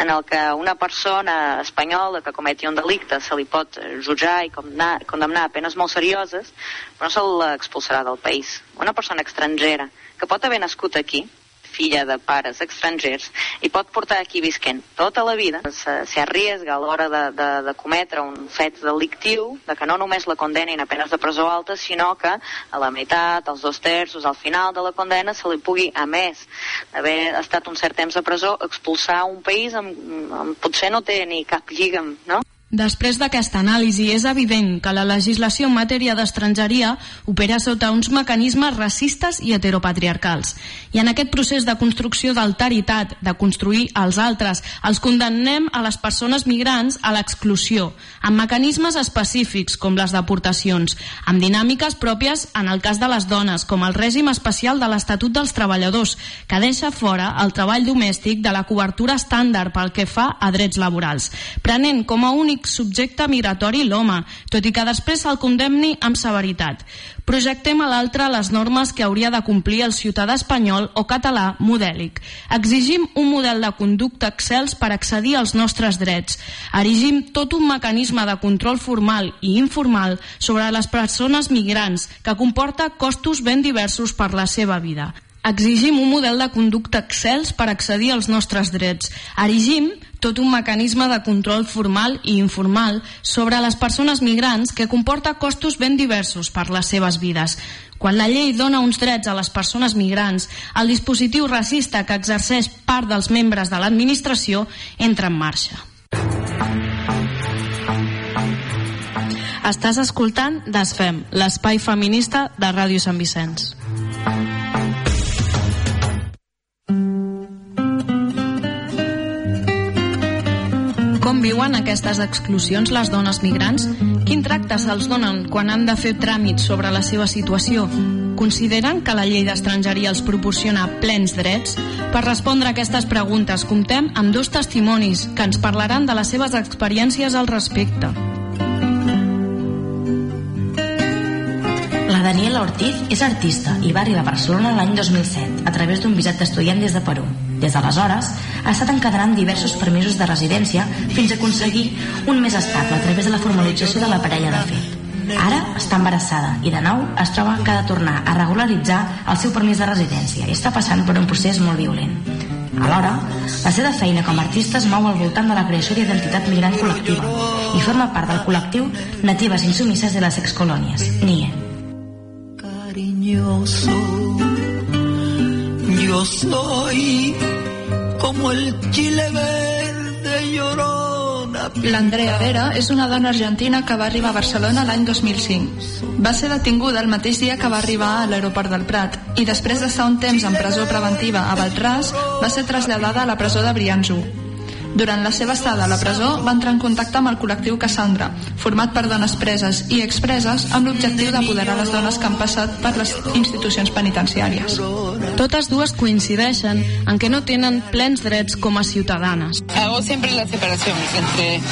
en el que una persona espanyola que cometi un delicte se li pot jutjar i condemnar, condemnar a penes molt serioses, però no se l'expulsarà del país. Una persona estrangera que pot haver nascut aquí, filla de pares estrangers i pot portar aquí visquent tota la vida, se- s'hi arriesga a l'hora de, de, de cometre un fet delictiu, de que no només la condenin a penes de presó alta, sinó que a la meitat, als dos terços, al final de la condena, se li pugui, a més d'haver estat un cert temps a presó, expulsar un país amb, amb potser no té ni cap lligam, no? Després d'aquesta anàlisi, és evident que la legislació en matèria d'estrangeria opera sota uns mecanismes racistes i heteropatriarcals. I en aquest procés de construcció d'alteritat, de construir els altres, els condemnem a les persones migrants a l'exclusió, amb mecanismes específics, com les deportacions, amb dinàmiques pròpies en el cas de les dones, com el règim especial de l'Estatut dels Treballadors, que deixa fora el treball domèstic de la cobertura estàndard pel que fa a drets laborals, prenent com a únic subjecte migratori l'home, tot i que després se'l condemni amb severitat. Projectem a l'altre les normes que hauria de complir el ciutadà espanyol o català modèlic. Exigim un model de conducta excels per accedir als nostres drets. Erigim tot un mecanisme de control formal i informal sobre les persones migrants que comporta costos ben diversos per la seva vida. Exigim un model de conducta excels per accedir als nostres drets. Erigim tot un mecanisme de control formal i informal sobre les persones migrants que comporta costos ben diversos per les seves vides. Quan la llei dona uns drets a les persones migrants, el dispositiu racista que exerceix part dels membres de l'administració entra en marxa. Estàs escoltant Desfem, l'espai feminista de Ràdio Sant Vicenç. Com viuen aquestes exclusions les dones migrants? Quin tracte se'ls donen quan han de fer tràmits sobre la seva situació? Consideren que la llei d'estrangeria els proporciona plens drets? Per respondre a aquestes preguntes, comptem amb dos testimonis que ens parlaran de les seves experiències al respecte. La Daniela Ortiz és artista i va arribar a Barcelona l'any 2007 a través d'un visat d'estudiant des de Perú. Des d'aleshores, ha estat encadenant diversos permisos de residència fins a aconseguir un més estable a través de la formalització de la parella de fet. Ara està embarassada i de nou es troba que ha de tornar a regularitzar el seu permís de residència i està passant per un procés molt violent. Alhora, la seva feina com a artista es mou al voltant de la creació d'identitat migrant col·lectiva i forma part del col·lectiu Natives Insumises de les Excolònies, NIE. cariñoso. Yo soy como el chile verde llorona. L'Andrea Vera és una dona argentina que va arribar a Barcelona l'any 2005. Va ser detinguda el mateix dia que va arribar a l'aeroport del Prat i després d'estar un temps en presó preventiva a Baltràs va ser traslladada a la presó de Brianzú. Durant la seva estada a la presó va entrar en contacte amb el col·lectiu Cassandra, format per dones preses i expreses amb l'objectiu d'apoderar les dones que han passat per les institucions penitenciàries. Totes dues coincideixen en que no tenen plens drets com a ciutadanes. Hago siempre la separación entre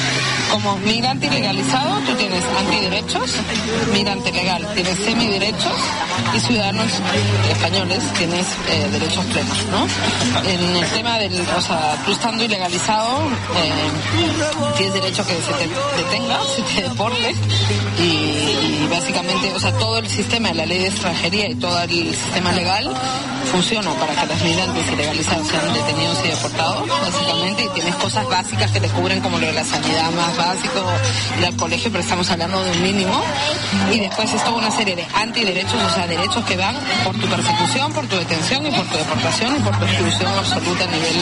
como migrante ilegalizado, tú tienes antiderechos, migrante legal, tienes semiderechos y ciudadanos españoles tienes eh, derechos plenos, ¿no? En el tema del, o sea, tú estando ilegalizado, eh, tienes derecho que se te detenga, [LAUGHS] se te deporte y, y básicamente, o sea, todo el sistema de la ley de extranjería y todo el sistema legal para que los migrantes ilegalizados sean detenidos y deportados, básicamente, y tienes cosas básicas que te cubren como lo de la sanidad más básico, ir al colegio, pero estamos hablando de un mínimo, y después es toda una serie de antiderechos, o sea, derechos que van por tu persecución, por tu detención y por tu deportación y por tu exclusión absoluta a nivel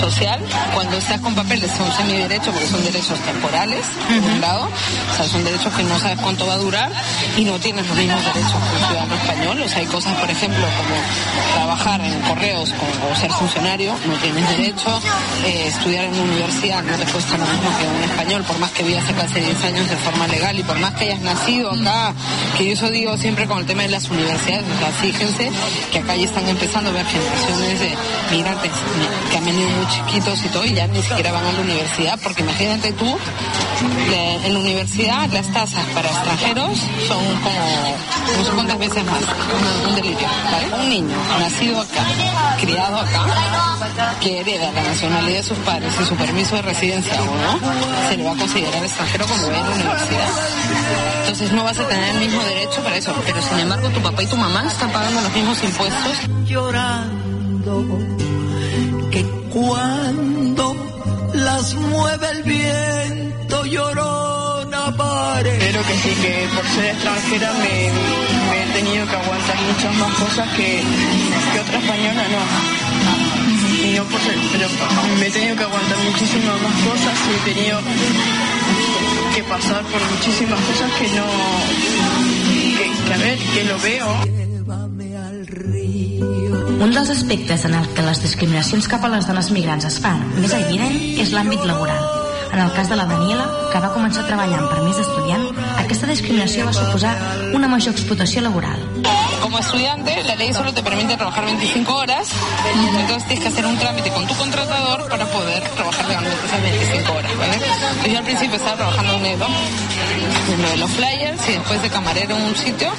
social. Cuando estás con papeles son semiderechos porque son derechos temporales, por un lado, o sea, son derechos que no sabes cuánto va a durar y no tienes los mismos derechos que un ciudadano español, o sea, hay cosas, por ejemplo, como trabajar en correos o ser funcionario, no tienes derecho, eh, estudiar en una universidad no te cuesta lo mismo que un español, por más que vivas acá hace 10 años de forma legal y por más que hayas nacido acá, que yo eso digo siempre con el tema de las universidades, fíjense que acá ya están empezando a ver generaciones de migrantes que han venido muy chiquitos y todo y ya ni siquiera van a la universidad, porque imagínate tú, en la universidad las tasas para extranjeros son como no sé veces más, un, un delirio, ¿vale? Un niño nacido acá, criado acá, que hereda la nacionalidad de sus padres y su permiso de residencia o no, se le va a considerar extranjero cuando vaya a la universidad. Entonces no vas a tener el mismo derecho para eso, pero sin embargo tu papá y tu mamá están pagando los mismos impuestos. Llorando que cuando las mueve el viento llorona pared. Pero que sí, que por ser extranjera me, me he tenido que aguantar muchas más cosas que, que otra española no. Y no por ser, pero me he tenido que aguantar muchísimas más cosas y he tenido que pasar por muchísimas cosas que no, que, que a ver, que lo veo. Un dels aspectes en el que les discriminacions cap a les dones migrants es fan més evident és l'àmbit laboral. En el cas de la Daniela, que va començar treballant per més estudiant, aquesta discriminació va suposar una major explotació laboral. Como estudiante, la ley solo te permite trabajar 25 horas, entonces tienes que hacer un trámite con tu contratador para poder trabajar realmente esas 25 horas, ¿vale? Entonces yo al principio estaba trabajando en Edo, en lo de los flyers y después de camarero en un sitio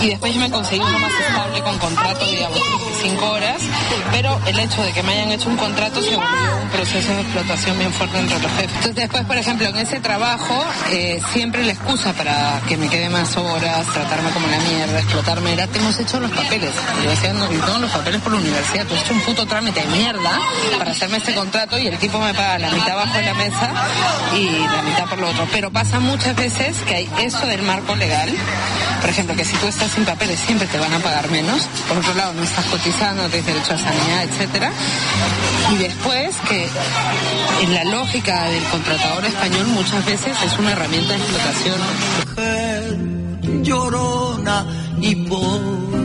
y después yo me conseguí uno más estable con contrato, digamos, 25 horas, pero el hecho de que me hayan hecho un contrato se volvió un proceso de explotación bien fuerte entre los jefes. Entonces después, por ejemplo, en ese trabajo, eh, siempre la excusa para que me quede más horas, tratarme como la mierda, explotarme, era, hemos hecho los papeles. Yo decía, los papeles por la universidad, tú has hecho un puto trámite de mierda para hacerme este contrato y el tipo me paga la mitad abajo de la mesa y la mitad por lo otro. Pero pasa muchas veces que hay eso del marco legal, por ejemplo, que si tú estás sin papeles siempre te van a pagar menos, por otro lado no estás cotizando, no tienes derecho a sanidad, etcétera. Y después que en la lógica del contratador español muchas veces es una herramienta de explotación. Llorona i por.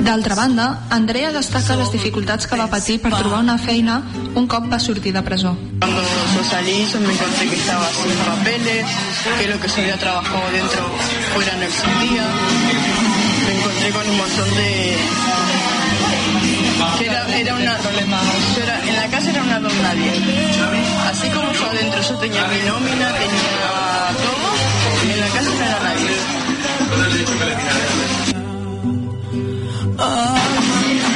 D'altra banda, Andrea destaca les dificultats que va patir per trobar una feina un cop va sortir de presó. Cuando yo salí, yo me encontré que estaba sin papeles, que lo que se había trabajado dentro fuera no existía. Me encontré con un montón de... que era, era una... yo era- en la casa era una don nadie. Así como yo adentro yo tenía mi nómina, tenía todo, y en la casa no era nadie.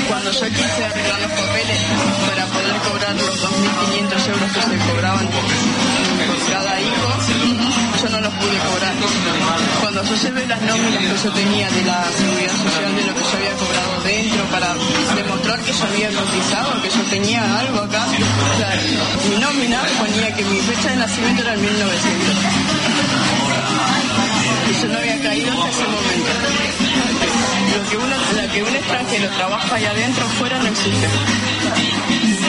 Cuando yo quise arreglar los papeles para poder cobrar los 2.500 euros que se cobraban por cada hijo, yo no los pude cobrar. Cuando yo llevé las nóminas que yo tenía de la seguridad social, de lo que yo había cobrado dentro, para demostrar que yo había cotizado, que yo tenía algo acá, mi nómina ponía que mi fecha de nacimiento era el 1900. Yo no había caído hasta ese momento. Lo que, uno, lo que un extranjero trabaja allá adentro, fuera no existe.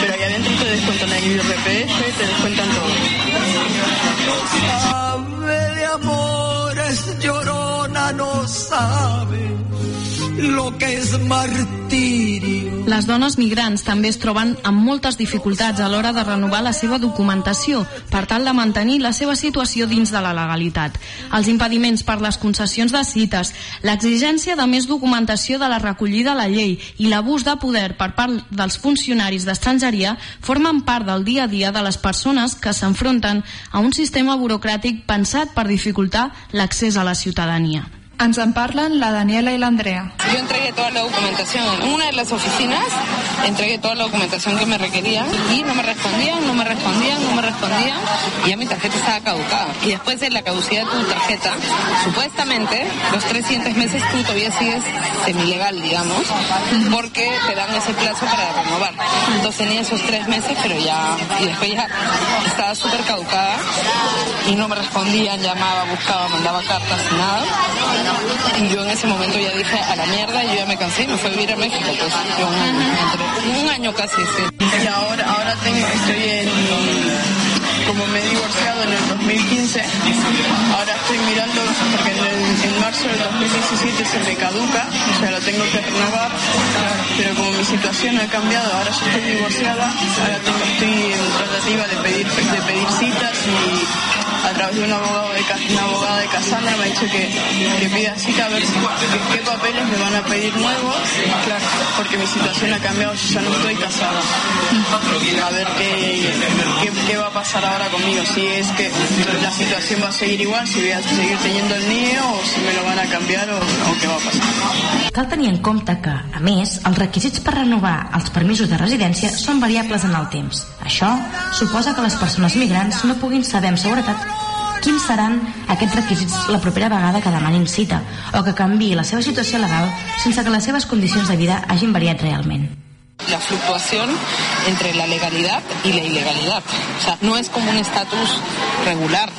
Pero allá adentro te descuentan el IRPF, te descuentan todo. Sabe de amores, llorona no sabe lo que es martirio. Les dones migrants també es troben amb moltes dificultats a l'hora de renovar la seva documentació per tal de mantenir la seva situació dins de la legalitat. Els impediments per les concessions de cites, l'exigència de més documentació de la recollida a la llei i l'abús de poder per part dels funcionaris d'estrangeria formen part del dia a dia de les persones que s'enfronten a un sistema burocràtic pensat per dificultar l'accés a la ciutadania. Ens en la Daniela i l'Andrea. Yo entregué toda la documentación en una de las oficinas, entregué toda la documentación que me requerían y no me respondían, no me respondían, no me respondían y ya mi tarjeta estaba caducada. Y después de la caducidad de tu tarjeta, supuestamente los tres siguientes meses tú todavía sigues semilegal, digamos, porque te dan ese plazo para renovar. Entonces tenía esos tres meses, pero ya, y después ya estaba súper caducada y no me respondían, llamaba, buscaba, mandaba cartas, nada. Yo en ese momento ya dije, a la mierda, yo ya me cansé y me fui a vivir a México, pues yo un un año casi, sí. Y ahora, ahora tengo, estoy en, como me he divorciado en el 2015, ahora estoy mirando, porque en, el- en marzo del 2017 se me caduca, o sea, lo tengo que renovar, pero como mi situación ha cambiado, ahora yo estoy divorciada, ahora tengo, estoy en tratativa de pedir, de pedir citas y a través de un abogado de, una abogada de Casandra me ha dicho que, que pida cita a ver si, qué papeles me van a pedir nuevos, claro, porque mi situación ha cambiado, yo ya no estoy casada. A ver qué, qué, qué va a pasar ahora conmigo, si es que la situación va a seguir igual, si voy a seguir teniendo el niño o si me lo van a cambiar o, o qué va a pasar. Cal tenir en compte que, a més, els requisits per renovar els permisos de residència són variables en el temps. Això suposa que les persones migrants no puguin saber amb seguretat quins seran aquests requisits la propera vegada que demanin cita o que canviï la seva situació legal sense que les seves condicions de vida hagin variat realment. La fluctuación entre la legalidad y la ilegalidad. O sea, no es como un estatus regular.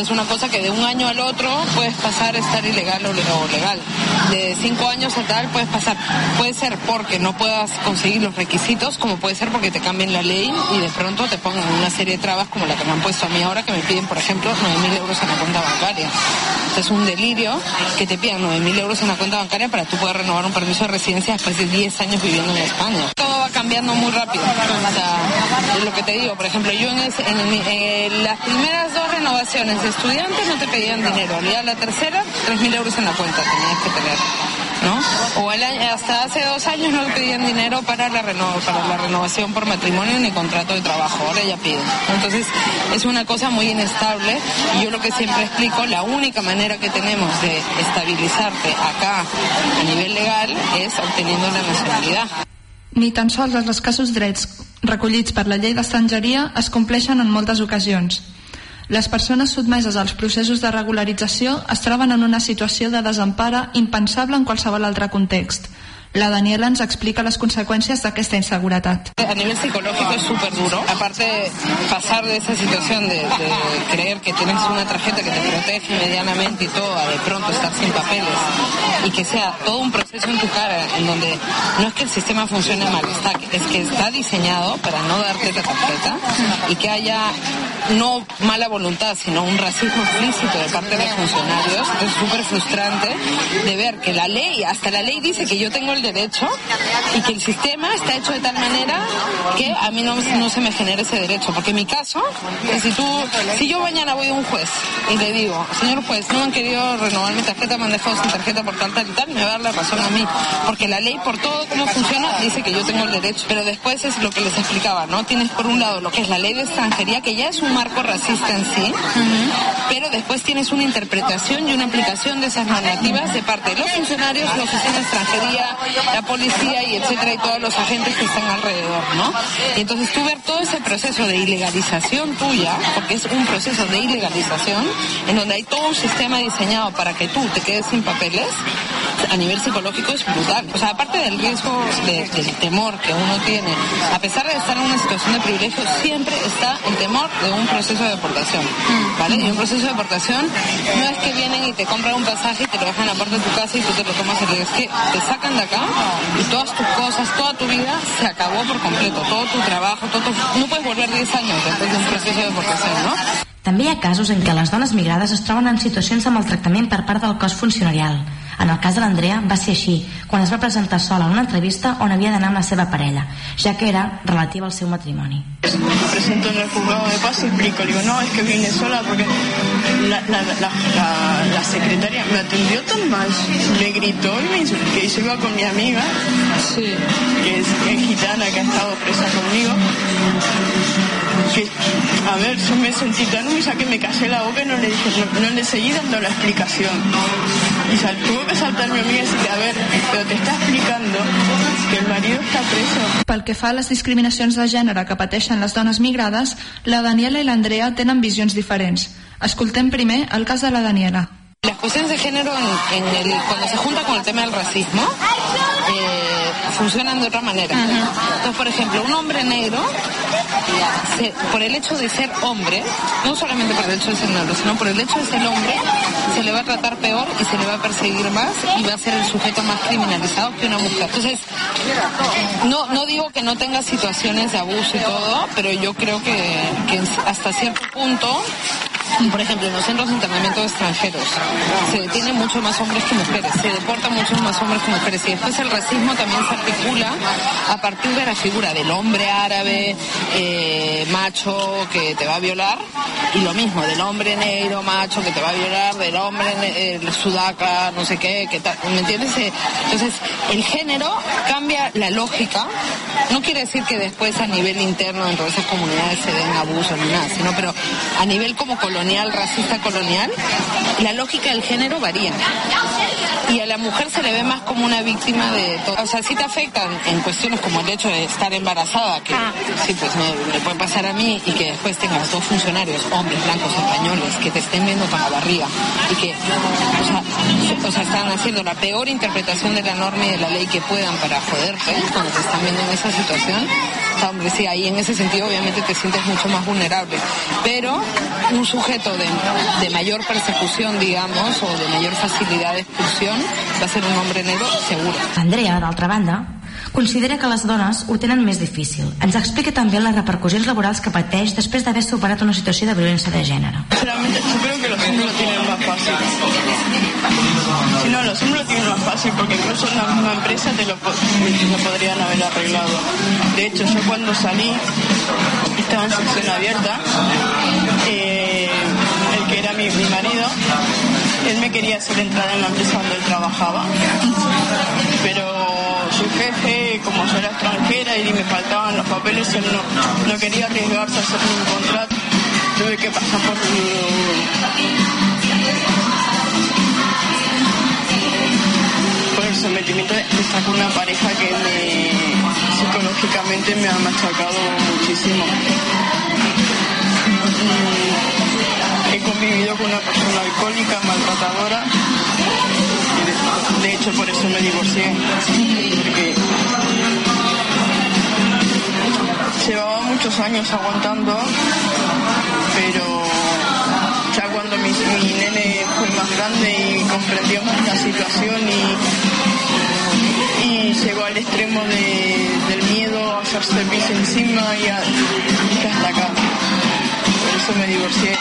Es una cosa que de un año al otro puedes pasar a estar ilegal o legal. De cinco años a tal puedes pasar. Puede ser porque no puedas conseguir los requisitos, como puede ser porque te cambien la ley y de pronto te pongan una serie de trabas como la que me han puesto a mí ahora, que me piden, por ejemplo, 9.000 euros en la cuenta bancaria. Es un delirio que te pidan 9.000 euros en la cuenta bancaria para tú poder renovar un permiso de residencia después de 10 años viviendo en España. Todo va cambiando muy rápido. O sea, es lo que te digo, por ejemplo, yo en, en eh, las primeras dos renovaciones de estudiantes no te pedían dinero, ya la tercera, 3.000 euros en la cuenta tenías que tener. ¿no? O el año- hasta hace dos años no pedían dinero para la, reno- para la renovación por matrimonio ni contrato de trabajo, ahora ya piden. Entonces es una cosa muy inestable y yo lo que siempre explico, la única manera que tenemos de estabilizarte acá a nivel legal es obteniendo la nacionalidad. Ni tan sols els escassos drets recollits per la llei d'estrangeria es compleixen en moltes ocasions. Les persones sotmeses als processos de regularització es troben en una situació de desempara impensable en qualsevol altre context. La Daniela ens explica les conseqüències d'aquesta inseguretat. A nivel psicológico es súper duro. Aparte, pasar de esa situación de, de creer que tienes una tarjeta que te protege medianamente y todo, a de pronto estar sin papeles y que sea todo un proceso en tu cara en donde no es que el sistema funcione mal, está, es que está diseñado para no darte la tarjeta y que haya no mala voluntad, sino un racismo explícito de parte de los funcionarios. Es súper frustrante de ver que la ley, hasta la ley dice que yo tengo el derecho y que el sistema está hecho de tal manera que a mí no, no se me genere ese derecho. Porque en mi caso, que si tú, si yo mañana voy a un juez y le digo, señor juez, no han querido renovar mi tarjeta, me han dejado sin tarjeta por tal, tal y tal, me va a dar la razón a mí. Porque la ley, por todo cómo funciona, dice que yo tengo el derecho. Pero después es lo que les explicaba, ¿no? Tienes por un lado lo que es la ley de extranjería, que ya es un marco racista en sí, pero después tienes una interpretación y una aplicación de esas normativas de parte de los funcionarios, la oficina de extranjería, la policía y etcétera, y todos los agentes que están alrededor, ¿no? Y entonces tú ver todo ese proceso de ilegalización tuya, porque es un proceso de ilegalización, en donde hay todo un sistema diseñado para que tú te quedes sin papeles, a nivel psicológico es brutal. O sea, aparte del riesgo de- del temor que uno tiene, a pesar de estar en una situación de privilegio, siempre está el temor de un proceso de deportación. ¿Vale? Y un proceso de deportación no es que vienen y te compran un pasaje y te lo dejan la puerta de tu casa y tú te lo tomas el Es que te sacan de acá y todas tus cosas, toda tu vida se acabó por completo. Todo tu trabajo, todo tu- No puedes volver 10 años después de un proceso de deportación, ¿no? També hi ha casos en què les dones migrades es troben en situacions de maltractament per part del cos funcionarial. En el cas de l'Andrea va ser així, quan es va presentar sola a una entrevista on havia d'anar amb la seva parella, ja que era relativa al seu matrimoni. Me presento en el juzgado de paz y explico, le digo, no, es que vine sola porque la, la, la, la- la secretaria me atendió tan mal, me gritó y me insultó, que yo iba con mi amiga, que es, que es gitana, que ha estado presa conmigo, que, a ver, yo me sentí tan humillada que me callé la boca y no le dije, no, no le seguí dando la explicación. Y sal- que saltar mi amiga y decirle, a ver, pero te está explicando que el marido está preso. Pel que fa a les discriminacions de gènere que pateixen les dones migrades, la Daniela i l'Andrea tenen visions diferents. Escoltem primer el cas de la Daniela. Las cuestiones de género, en, en el, cuando se junta con el tema del racismo, eh, funcionan de otra manera. Entonces, por ejemplo, un hombre negro, se- por el hecho de ser hombre, no solamente por el hecho de ser negro, sino por el hecho de ser hombre, se le va a tratar peor y se le va a perseguir más y va a ser el sujeto más criminalizado que una mujer. Entonces, no, no digo que no tenga situaciones de abuso y todo, pero yo creo que, que hasta cierto punto [LAUGHS] por ejemplo, en los centros de internamiento de extranjeros se detienen mucho más hombres que mujeres, se deportan muchos más hombres que mujeres y después el racismo también se articula a partir de la figura del hombre árabe eh, macho que te va a violar y lo mismo del hombre negro macho que te va a violar, del hombre eh, sudaca, no sé qué, que tal, ¿me entiendes? Eh, Entonces el género cambia la lógica, no quiere decir que después a nivel interno dentro de esas comunidades se den abusos ni nada, sino pero a nivel como colonial, racista colonial, la lógica del género varía. Y a la mujer se le ve más como una víctima de todo. O sea, sí te afectan en cuestiones como el hecho de estar embarazada, que sí, pues me, me puede pasar a mí y que después tengas dos funcionarios, hombres blancos españoles, que te estén viendo con la barriga y que, o sea, se- o sea, están haciendo la peor interpretación de la norma y de la ley que puedan para joderte cuando te están viendo en esa situación. Hombre, sí, ahí en ese sentido obviamente te sientes mucho más vulnerable. Pero un sujeto sujeto de, de mayor persecución, digamos, o de mayor facilidad de expulsión va a ser un hombre negro seguro. Andrea, d'altra banda, considera que les dones ho tenen més difícil. Ens explica també les repercussions laborals que pateix després d'haver superat una situació de violència de gènere. Yo creo que los hombres lo tienen más fácil. Si no, los hombres lo tienen más fácil porque incluso en la misma empresa te lo, lo podrían haber arreglado. De hecho, yo cuando salí, estaba en sección abierta, eh, el que era mi, mi marido, él me quería hacer entrar en la empresa donde él trabajaba, pero su jefe, como yo era extranjera y me faltaban los papeles, él no, no quería arriesgarse a hacerme un contrato. Tuve que pasar por por el sometimiento estar con una pareja que me psicológicamente me ha machacado muchísimo. Mm, He convivido con una persona alcohólica, maltratadora. De, hecho, por eso me divorcié. Porque llevaba muchos años aguantando, pero ya cuando mi, nene fue más grande y comprendió más la situación y, llegó al extremo de- del miedo a hacerse pis encima y, a, y hasta acá. Por eso me divorcié.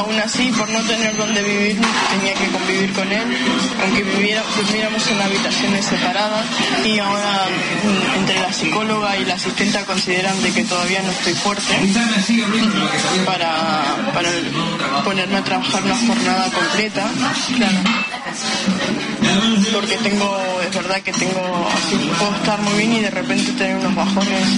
Aún así, por no tener donde vivir, tenía que convivir con él, aunque viviera, viviéramos en habitaciones separadas. Y ahora, mm, entre la psicóloga y la asistenta consideran de que todavía no estoy fuerte para ponerme a trabajar una jornada completa. Porque tengo, es verdad que tengo, así puedo estar muy bien y de repente tener unos bajones.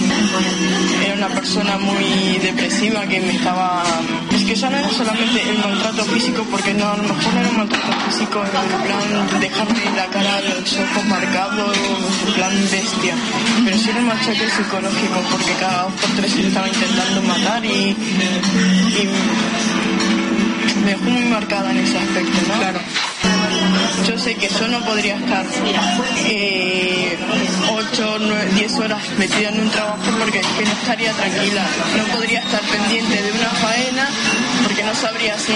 Era una persona muy depresiva que me estaba, es que ya no era solamente el maltrato físico, porque no, a lo mejor era un maltrato físico en plan dejarme la cara, los ojos marcados, en plan bestia, pero sí era un machaque psicológico, porque cada dos por tres estaba intentando matar y, me dejó muy marcada en ese aspecto. Claro. Yo sé que yo no podría estar eh, 8, 9, 10 horas metida en un trabajo porque no estaría tranquila. No podría estar pendiente de una faena porque no sabría si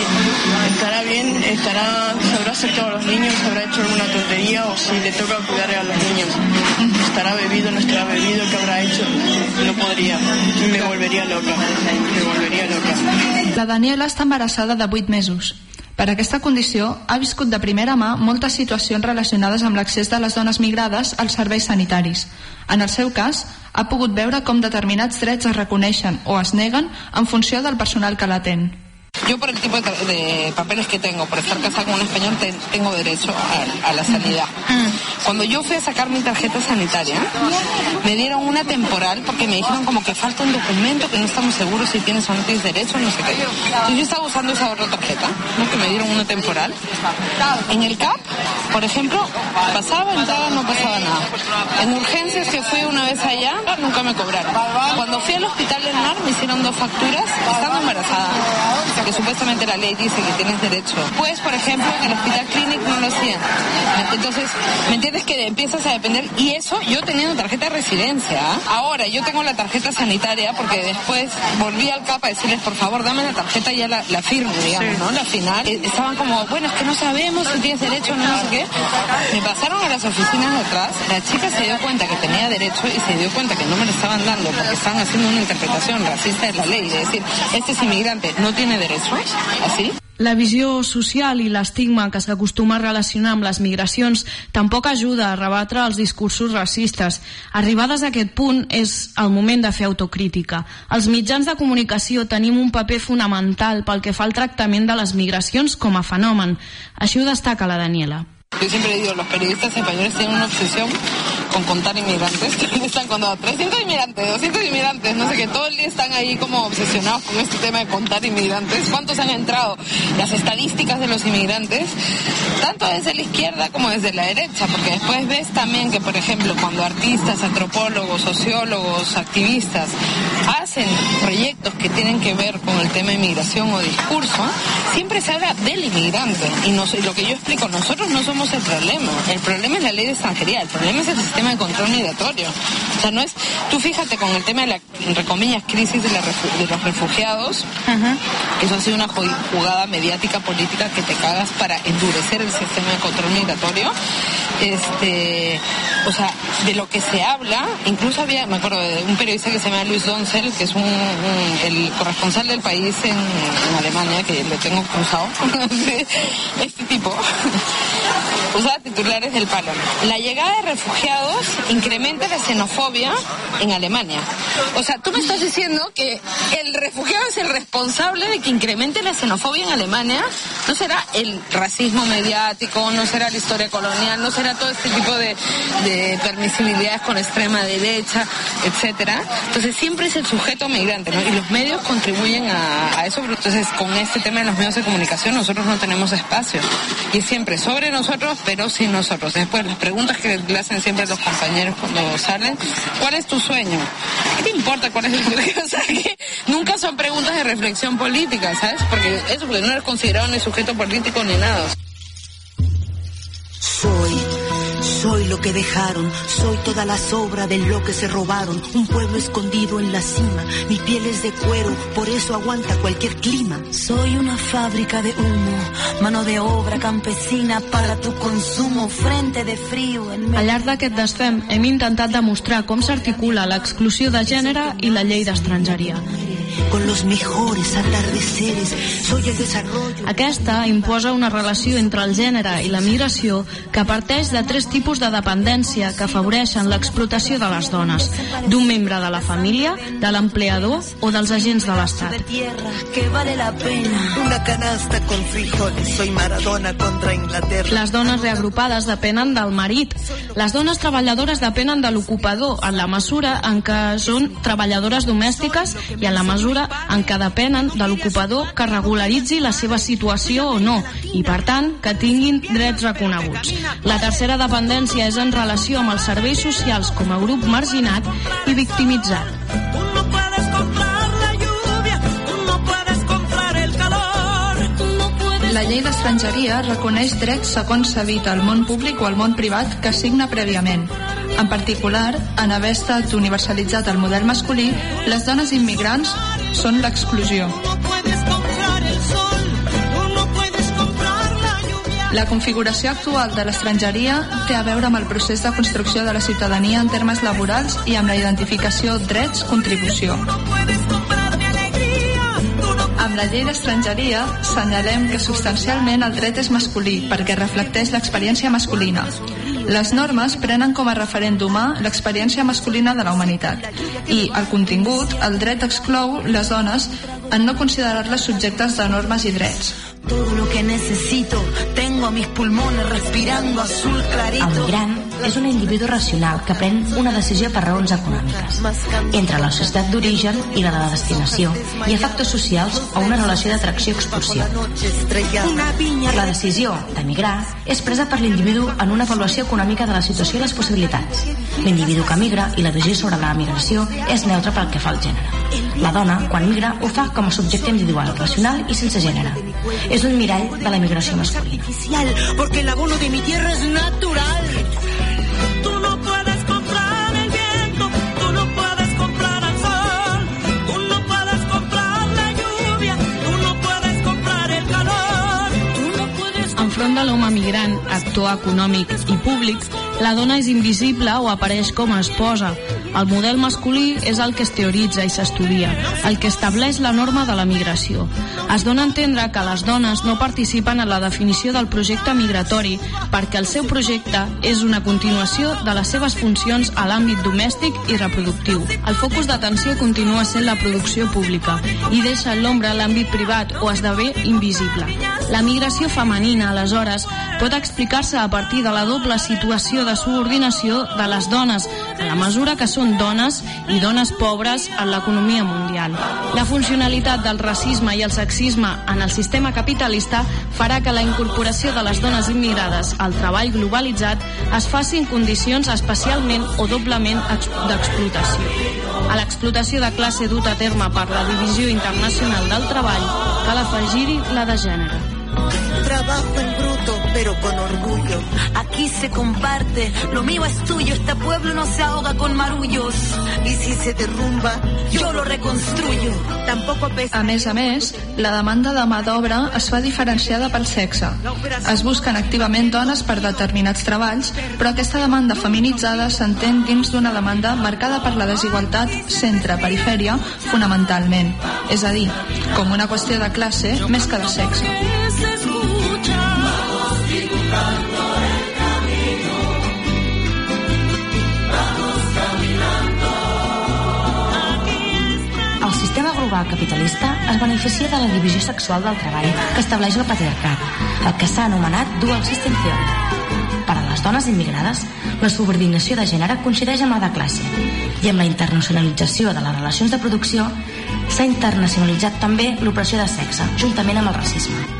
estará bien, estará, se habrá acercado a los niños, se habrá hecho alguna tontería o si le toca cuidar a los niños. Estará bebido, no estará bebido, ¿qué habrá hecho? No podría. Me volvería loca. Me volvería loca. La Daniela està embarassada de 8 mesos. Per aquesta condició, ha viscut de primera mà moltes situacions relacionades amb l'accés de les dones migrades als serveis sanitaris. En el seu cas, ha pogut veure com determinats drets es reconeixen o es neguen en funció del personal que l'atén. Yo por el tipo de, papeles que tengo, por estar casada con un español, te- tengo derecho a, a la sanidad. Cuando yo fui a sacar mi tarjeta sanitaria, me dieron una temporal porque me dijeron como que falta un documento, que no estamos seguros si tienes o no tienes derecho, no sé qué. Entonces yo estaba usando esa otra tarjeta, ¿no? que me dieron una temporal. En el CAP, por ejemplo, pasaba, entraba, no pasaba nada. En urgencias que fui una vez allá, nunca me cobraron. Cuando fui al hospital del mar me hicieron dos facturas estando embarazada, que supuestamente la ley dice que tienes derecho. Pues, por ejemplo, en el hospital clinic no lo hacían. Entonces, ¿me entiendes que empiezas a depender? Y eso yo teniendo tarjeta de residencia. ¿ah? Ahora yo tengo la tarjeta sanitaria porque después volví al CAP a decirles, por favor, dame la tarjeta y ya la, la firme, digamos, ¿no? La final. Eh, Estaban como, bueno, es que no sabemos si tienes derecho o no, no sé qué. Me pasaron a las oficinas de atrás, la chica se dio cuenta que tenía derecho y se dio cuenta que no me lo estaban dando porque estaban haciendo una interpretación racista de la ley, de decir, este es inmigrante, no tiene derecho, así. La visió social i l'estigma que s'acostuma a relacionar amb les migracions tampoc ajuda a rebatre els discursos racistes. Arribades a aquest punt és el moment de fer autocrítica. Els mitjans de comunicació tenim un paper fonamental pel que fa al tractament de les migracions com a fenomen. Així ho destaca la Daniela. Yo siempre digo, los periodistas españoles tienen una obsesión con contar inmigrantes. [LAUGHS] Están contando 300 inmigrantes, 200 inmigrantes, no sé qué. Todo el día están ahí como obsesionados con este tema de contar inmigrantes. ¿Cuántos han entrado? Las estadísticas de los inmigrantes, tanto desde la izquierda como desde la derecha, porque después ves también que, por ejemplo, cuando artistas, antropólogos, sociólogos, activistas hacen proyectos que tienen que ver con el tema de inmigración o discurso, siempre se habla del inmigrante. Y, nos- y lo que yo explico, nosotros no somos el problema. El problema es la ley de extranjería, el problema es el sistema de control migratorio. O sea, no es, tú fíjate con el tema de la, entre comillas, crisis de, la de los refugiados, eso ha sido una ju- jugada mediática política que te cagas para endurecer el sistema de control migratorio. Este, o sea, de lo que se habla, incluso había, me acuerdo de un periodista que se llama Luis Doncel, que es un, el corresponsal del país en, en Alemania, que le tengo cruzado, [LAUGHS] este tipo, usaba titulares del palo. La llegada de refugiados incrementa la xenofobia en Alemania. O sea, tú me estás diciendo que el refugiado es el responsable de que incremente la xenofobia en Alemania. No será el racismo mediático, no será la historia colonial, no será todo este tipo de, de permisibilidades con extrema derecha, etcétera. Entonces siempre es el sujeto migrante, ¿no? Y los medios contribuyen a, a eso. Entonces con este tema de los medios de comunicación nosotros no tenemos espacio. Y siempre sobre nosotros, pero sin nosotros. Después las preguntas que le hacen siempre los compañeros cuando salen, ¿cuál es tu sueño? ¿Qué te importa cuál es el sueño? [LAUGHS] Nunca son preguntas de reflexión política, ¿sabes? Porque eso, porque no eres considerado ni sujeto político ni nada. Soy, soy lo que dejaron, soy toda la sobra de lo que se robaron. Un pueblo escondido en la cima, mi piel es de cuero, por eso aguanta cualquier clima. Soy una fábrica de humo, mano de obra campesina para tu consumo, frente de frío en Al llarg d'aquest desfem hem intentat demostrar com s'articula l'exclusió de gènere i la llei d'estrangeria. Con los mejores atardeceres, soy el desarrollo. Aquesta imposa una relació entre el gènere i la migració que parteix de tres tipus de dependència que afavoreixen l'explotació de les dones, d'un membre de la família, de l'empleador o dels agents de l'Estat. Tierra que vale la pena. Una canasta con frijoles, soy Maradona contra Inglaterra. Les dones reagrupades depenen del marit. Les dones treballadores depenen de l'ocupador en la mesura en què són treballadores domèstiques i en la mesura en què depenen de l'ocupador que regularitzi la seva situació o no i, per tant, que tinguin drets reconeguts. La tercera dependència és en relació amb els serveis socials com a grup marginat i victimitzat. La llei d'estrangeria reconeix drets segons s'habita al món públic o al món privat que signa prèviament. En particular, en haver estat universalitzat el model masculí, les dones immigrants són l'exclusió. La configuració actual de l'estrangeria té a veure amb el procés de construcció de la ciutadania en termes laborals i amb la identificació drets-contribució. Amb la llei d'estrangeria senyalem que substancialment el dret és masculí perquè reflecteix l'experiència masculina. Les normes prenen com a referent humà l'experiència masculina de la humanitat i, el contingut, el dret exclou les dones en no considerar-les subjectes de normes i drets. Todo lo que necesito, tengo a mis pulmones respirando azul El clarito. És un individu racional que pren una decisió per raons econòmiques entre la societat d'origen i la de la destinació i a factors socials o una relació d'atracció-expulsió. La decisió d'emigrar és presa per l'individu en una avaluació econòmica de la situació i les possibilitats. L'individu que migra i la decisió sobre la migració és neutra pel que fa al gènere. La dona, quan migra, ho fa com a subjecte individual, racional i sense gènere. És un mirall de la migració masculina. Porque el abono de mi tierra es natural. Enfront de l'home migrant, actor econòmic i públic, la dona és invisible o apareix com a esposa. El model masculí és el que es teoritza i s'estudia, el que estableix la norma de la migració. Es dona a entendre que les dones no participen en la definició del projecte migratori perquè el seu projecte és una continuació de les seves funcions a l'àmbit domèstic i reproductiu. El focus d'atenció continua sent la producció pública i deixa en l'ombra l'àmbit privat o esdevé invisible. La migració femenina, aleshores, pot explicar-se a partir de la doble situació de subordinació de les dones, en la mesura que són dones i dones pobres en l'economia mundial. La funcionalitat del racisme i el sexisme en el sistema capitalista farà que la incorporació de les dones immigrades al treball globalitzat es faci en condicions especialment o doblement ex- d'explotació. A l'explotació de classe duta a terme per la Divisió Internacional del Treball cal afegir-hi la de gènere. Trabajo en lento, pero con orgullo. Aquí se comparte, lo mío es tuyo, este pueblo no se ahoga con marullos. Y si se derrumba, yo lo reconstruyo. Tampoco pesa. A més a més, la demanda de mà d'obra es fa diferenciada pel sexe. Es busquen activament dones per determinats treballs, però aquesta demanda feminitzada s'entén dins d'una demanda marcada per la desigualtat centre-perifèria fonamentalment, és a dir, com una qüestió de classe més que de sexe. Global capitalista es beneficia de la divisió sexual del treball que estableix el patriarcat, el que s'ha anomenat Dual System Theory. Per a les dones immigrades, la subordinació de gènere coincideix amb la de classe i amb la internacionalització de les relacions de producció s'ha internacionalitzat també l'opressió de sexe, juntament amb el racisme.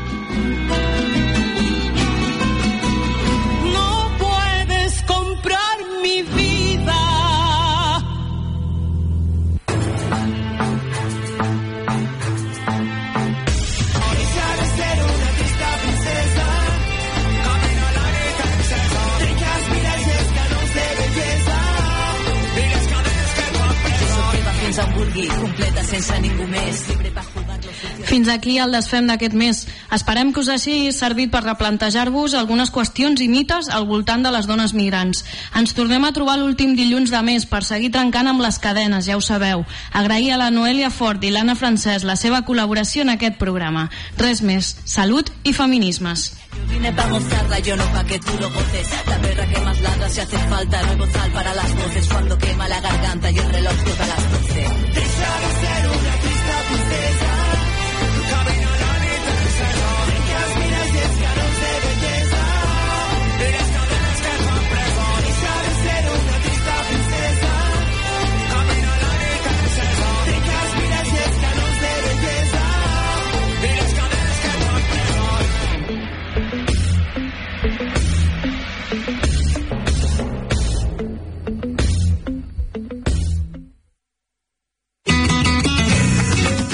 fins aquí el desfem d'aquest mes. Esperem que us hagi servit per replantejar-vos algunes qüestions i mites al voltant de les dones migrants. Ens tornem a trobar l'últim dilluns de mes per seguir trencant amb les cadenes, ja ho sabeu. Agrair a la Noelia Fort i l'Anna Francesc la seva col·laboració en aquest programa. Res més, salut i feminismes. Yo vine pa' gozarla, yo no pa' que tú lo goces. La perra que más ladra si hace falta, no hay bozal para las voces. Cuando quema la garganta y el reloj toca las 12.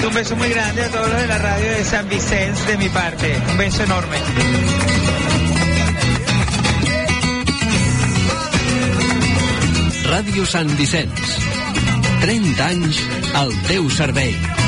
Un beso muy grande a todos los de la radio de San Vicente de mi parte. Un beso enorme. Ràdio Sant Vicenç. 30 anys al teu servei.